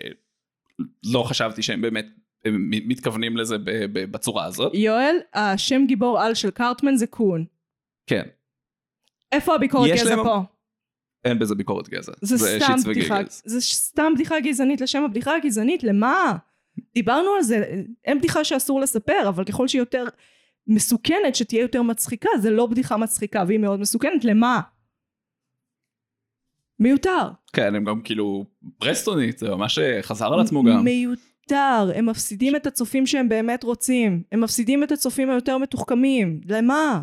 [SPEAKER 2] לא חשבתי שהם באמת הם מתכוונים לזה בצורה הזאת,
[SPEAKER 1] יואל, השם גיבור על של קארטמן זה קון.
[SPEAKER 2] כן,
[SPEAKER 1] איפה הביקורת גזע
[SPEAKER 2] להם-
[SPEAKER 1] פה?
[SPEAKER 2] אין בזה ביקורת גזע,
[SPEAKER 1] זה סתם
[SPEAKER 2] שיט
[SPEAKER 1] בדיחה. זה סתם בדיחה גזענית לשם הבדיחה הגזענית, למה? דיברנו על זה, אין בדיחה שאסור לספר, אבל ככל שהיא יותר מסוכנת, שתהיה יותר מצחיקה, זה לא בדיחה מצחיקה, והיא מאוד מסוכנת, למה? מיותר.
[SPEAKER 2] כן, הם גם כאילו ברסטונית, זה ממש אה, חזר על עצמו גם.
[SPEAKER 1] מיותר, הם מפסידים את הצופים שהם באמת רוצים, הם מפסידים את הצופים היותר מתוחכמים, למה?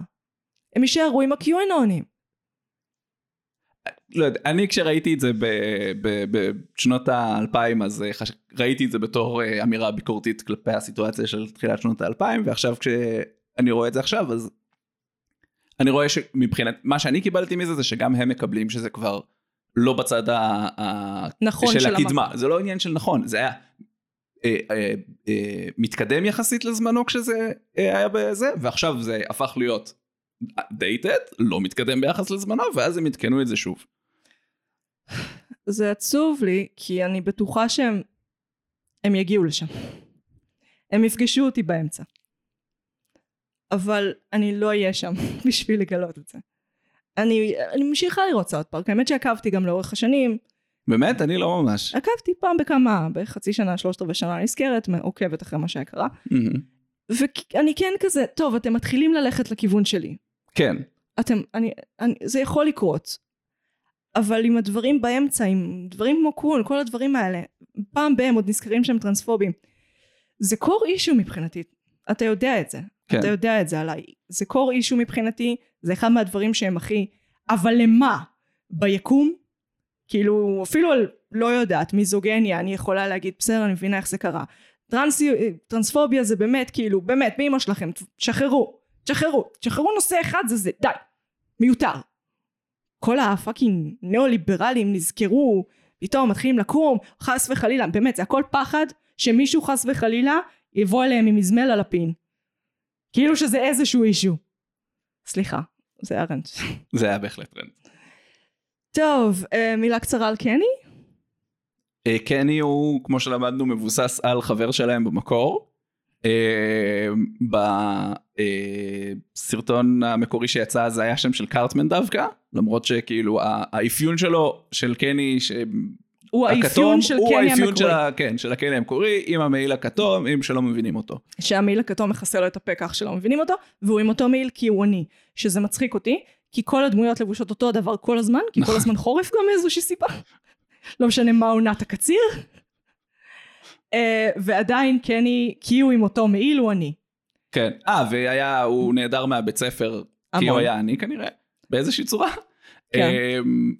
[SPEAKER 1] הם יישארו עם ה-QAnונים.
[SPEAKER 2] לא יודע, אני כשראיתי את זה בשנות האלפיים אז אה, חש... ראיתי את זה בתור אה, אמירה ביקורתית כלפי הסיטואציה של תחילת שנות האלפיים ועכשיו כשאני רואה את זה עכשיו אז אני רואה שמבחינת מה שאני קיבלתי מזה זה שגם הם מקבלים שזה כבר לא בצד ה...
[SPEAKER 1] נכון
[SPEAKER 2] של
[SPEAKER 1] של
[SPEAKER 2] הקדמה. זה לא עניין של נכון זה היה אה, אה, אה, מתקדם יחסית לזמנו כשזה היה בזה ועכשיו זה הפך להיות דייטד לא מתקדם ביחס לזמנו ואז הם עדכנו את זה שוב.
[SPEAKER 1] זה עצוב לי, כי אני בטוחה שהם הם יגיעו לשם. הם יפגשו אותי באמצע. אבל אני לא אהיה שם בשביל לגלות את זה. אני, אני ממשיכה לראות סאוט פארק, האמת שעקבתי גם לאורך השנים,
[SPEAKER 2] באמת? אני לא ממש.
[SPEAKER 1] עקבתי פעם בכמה, בחצי שנה, שלושת רבעי שנה נזכרת, עוקבת אחרי מה שקרה,
[SPEAKER 2] מהמם.
[SPEAKER 1] ואני כן כזה, טוב, אתם מתחילים ללכת לכיוון שלי.
[SPEAKER 2] כן.
[SPEAKER 1] אתם, אני, אני, זה יכול לקרות. אבל עם הדברים באמצע, עם דברים כמו קון, כל הדברים האלה, פעם בהם עוד נזכרים שהם טרנספובים. זה קור אישו מבחינתי. אתה יודע את זה.
[SPEAKER 2] כן.
[SPEAKER 1] אתה יודע את זה עליי. זה קור אישו מבחינתי, זה אחד מהדברים שהם הכי... אבל למה? ביקום? כאילו, אפילו על, לא יודעת, מיזוגניה, אני יכולה להגיד, בסדר, אני מבינה איך זה קרה. טרנסי, טרנספוביה זה באמת, כאילו, באמת, באמא שלכם, תשחררו, תשחררו, תשחררו נושא אחד זה זה, די, מיותר. כל ה fucking ניאו-ליברלים נזכרו, פתאום מתחילים לקום, חס וחלילה, באמת, זה הכל פחד שמישהו חס וחלילה יבוא אליהם עם איזמל על הפין. כאילו שזה איזשהו אישו. סליחה, זה היה rant.
[SPEAKER 2] זה היה בהחלט rant.
[SPEAKER 1] טוב, אה, מילה קצרה על קני?
[SPEAKER 2] אה, קני הוא, כמו שלמדנו, מבוסס על חבר שלהם במקור. אה, בסרטון המקורי שיצא זה היה שם של קארטמן דווקא, למרות שכאילו האפיון שלו, של קני, ש...
[SPEAKER 1] הוא האפיון של
[SPEAKER 2] הוא
[SPEAKER 1] קני
[SPEAKER 2] האפיון של,
[SPEAKER 1] המקורי.
[SPEAKER 2] ה... כן, של הקני המקורי עם המעיל הכתום, עם שלא מבינים אותו.
[SPEAKER 1] שהמעיל הכתום מכסה לו את הפה כך שלא מבינים אותו, והוא עם אותו מעיל כי הוא עני, שזה מצחיק אותי, כי כל הדמויות לבושות אותו הדבר כל הזמן, כי כל הזמן חורף גם מאיזושהי סיבה. לא משנה מה עונת הקציר. אה, ועדיין קני, כי הוא עם אותו מעיל, הוא עני.
[SPEAKER 2] כן. אה, והיה, הוא נעדר מהבית ספר, כי
[SPEAKER 1] המון.
[SPEAKER 2] הוא היה עני כנראה, באיזושהי צורה.
[SPEAKER 1] כן.
[SPEAKER 2] אמ,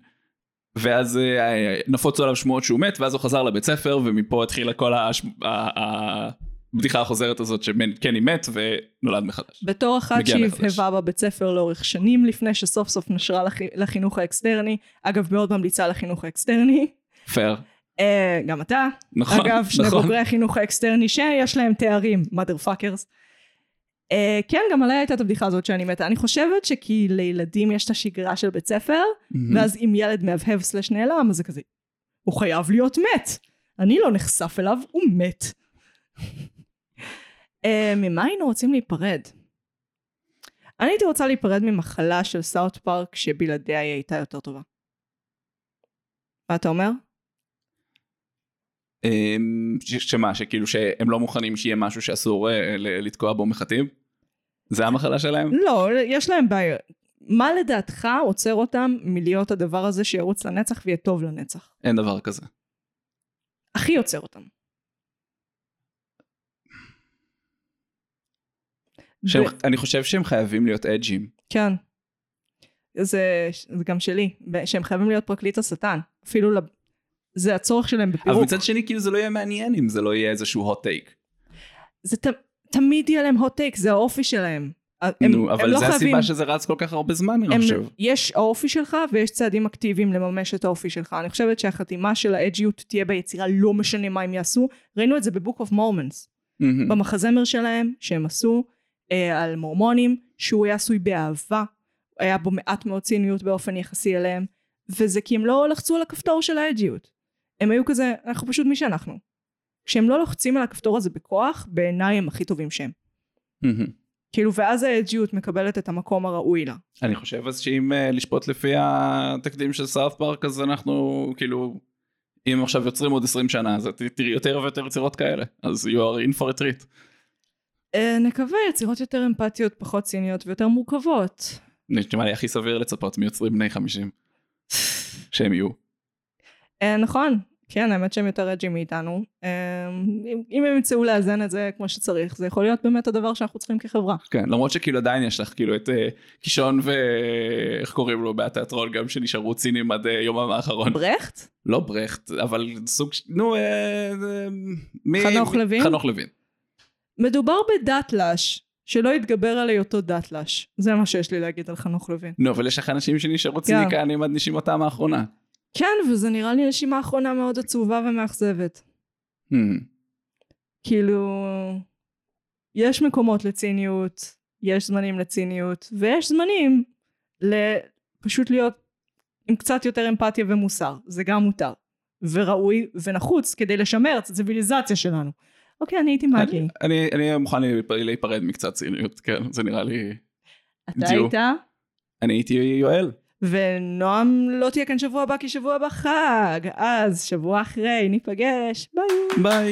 [SPEAKER 2] ואז אה, נפוצו עליו שמועות שהוא מת, ואז הוא חזר לבית ספר, ומפה התחילה כל הש... הבדיחה החוזרת הזאת שקני מת ונולד מחדש.
[SPEAKER 1] בתור אחת. שהבהבה בבית ספר לאורך שנים לפני שסוף סוף נשרה לח... לחינוך האקסטרני, אגב מאוד ממליצה לחינוך האקסטרני,
[SPEAKER 2] פייר.
[SPEAKER 1] אה, גם אתה,
[SPEAKER 2] נכון,
[SPEAKER 1] אגב שני
[SPEAKER 2] נכון.
[SPEAKER 1] בוגרי החינוך האקסטרני שיש להם תארים, mother fuckers. אה, כן גם עליה הייתה את הבדיחה הזאת שאני מתה, אני חושבת שכי לילדים יש את השגרה של בית ספר,
[SPEAKER 2] מהמם.
[SPEAKER 1] ואז אם ילד מהבהב slash נעלם אז זה כזה, הוא חייב להיות מת, אני לא נחשף אליו, הוא מת. אה, ממה היינו רוצים להיפרד? אני הייתי רוצה להיפרד ממחלה של סאוט פארק שבלעדיה היא הייתה יותר טובה. מה אתה אומר?
[SPEAKER 2] אמ, שמה, שכאילו שהם לא מוכנים שיהיה משהו שאסור אה, לתקוע בו מחטים? זה המחלה שלהם?
[SPEAKER 1] לא, יש להם בעיה. מה לדעתך עוצר אותם מלהיות הדבר הזה שירוץ לנצח ויהיה טוב לנצח?
[SPEAKER 2] אין דבר כזה.
[SPEAKER 1] הכי עוצר אותם.
[SPEAKER 2] שהם,
[SPEAKER 1] ב-
[SPEAKER 2] אני חושב שהם חייבים להיות אג'ים.
[SPEAKER 1] כן. זה, זה גם שלי, שהם חייבים להיות פרקליט השטן. אפילו. זה הצורך שלהם
[SPEAKER 2] אבל
[SPEAKER 1] בפירוק.
[SPEAKER 2] מצד שני כאילו זה לא יהיה מעניין אם זה לא יהיה איזשהו hot take.
[SPEAKER 1] זה ת... תמיד יהיה להם hot take, זה האופי שלהם. הם,
[SPEAKER 2] נו, אבל
[SPEAKER 1] הם לא
[SPEAKER 2] זה
[SPEAKER 1] חייבים...
[SPEAKER 2] הסיבה שזה רץ כל כך הרבה זמן אני חושב.
[SPEAKER 1] יש האופי שלך ויש צעדים אקטיביים לממש את האופי שלך. אני חושבת שהחתימה של ה edgy ות תהיה ביצירה לא משנה מה הם יעשו. ראינו את זה ב Book of Mormons.
[SPEAKER 2] מהמם.
[SPEAKER 1] במחזמר שלהם שהם עשו אה, על מורמונים שהוא היה עשוי באהבה היה בו מעט מאוד ציניות באופן יחסי אליהם וזה כי הם לא לחצו על הכפתור של האג'יות הם היו כזה אנחנו פשוט מי שאנחנו כשהם לא לוחצים על הכפתור הזה בכוח בעיניי הם הכי טובים שהם. כאילו ואז האג'יות מקבלת את המקום הראוי לה
[SPEAKER 2] אני חושב אז שאם אה, לשפוט לפי התקדים של סארט פארק אז אנחנו כאילו אם עכשיו יוצרים עוד 20 שנה אז תראי יותר ויותר יצירות כאלה אז you are in for a treat.
[SPEAKER 1] אה, נקווה יצירות יותר אמפתיות פחות ציניות ויותר מורכבות
[SPEAKER 2] נשמע לי הכי סביר לצפות מיוצרים בני 50 שהם יהיו.
[SPEAKER 1] אה, נכון, כן, האמת שהם יותר אג'י מאיתנו. אה, אם, אם הם ימצאו לאזן את זה כמו שצריך, זה יכול להיות באמת הדבר שאנחנו צריכים כחברה.
[SPEAKER 2] כן למרות שכאילו עדיין יש לך כאילו את אה, קישון ואיך קוראים לו בתיאטרון גם שנשארו ציניים עד יומם האחרון.
[SPEAKER 1] ברכט?
[SPEAKER 2] לא ברכט אבל סוג ש- נו אה, מי-
[SPEAKER 1] חנוך לוין?
[SPEAKER 2] חנוך לוין.
[SPEAKER 1] מדובר בדתל"ש, שלא יתגבר על היותו דתל"ש. זה מה שיש לי להגיד על חנוך לוין.
[SPEAKER 2] נו אבל יש לך אנשים שנשארו
[SPEAKER 1] כן.
[SPEAKER 2] ציניקנים עד נשימתם האחרונה.
[SPEAKER 1] כן, וזה נראה לי נשימה אחרונה מאוד עצובה ומאכזבת.
[SPEAKER 2] Hmm.
[SPEAKER 1] כאילו, יש מקומות לציניות, יש זמנים לציניות, ויש זמנים לפשוט להיות עם קצת יותר אמפתיה ומוסר. זה גם מותר. וראוי ונחוץ כדי לשמר את הציוויליזציה שלנו. אוקיי, אני הייתי מגי.
[SPEAKER 2] אני- אני אני מוכן להיפ- להיפרד מקצת ציניות כן זה נראה לי
[SPEAKER 1] אתה
[SPEAKER 2] דיו.
[SPEAKER 1] היית,
[SPEAKER 2] אני הייתי יואל.
[SPEAKER 1] ונועם לא תהיה כאן שבוע הבא כי שבוע הבא חג. אז שבוע אחרי ניפגש. ביי.
[SPEAKER 2] ביי.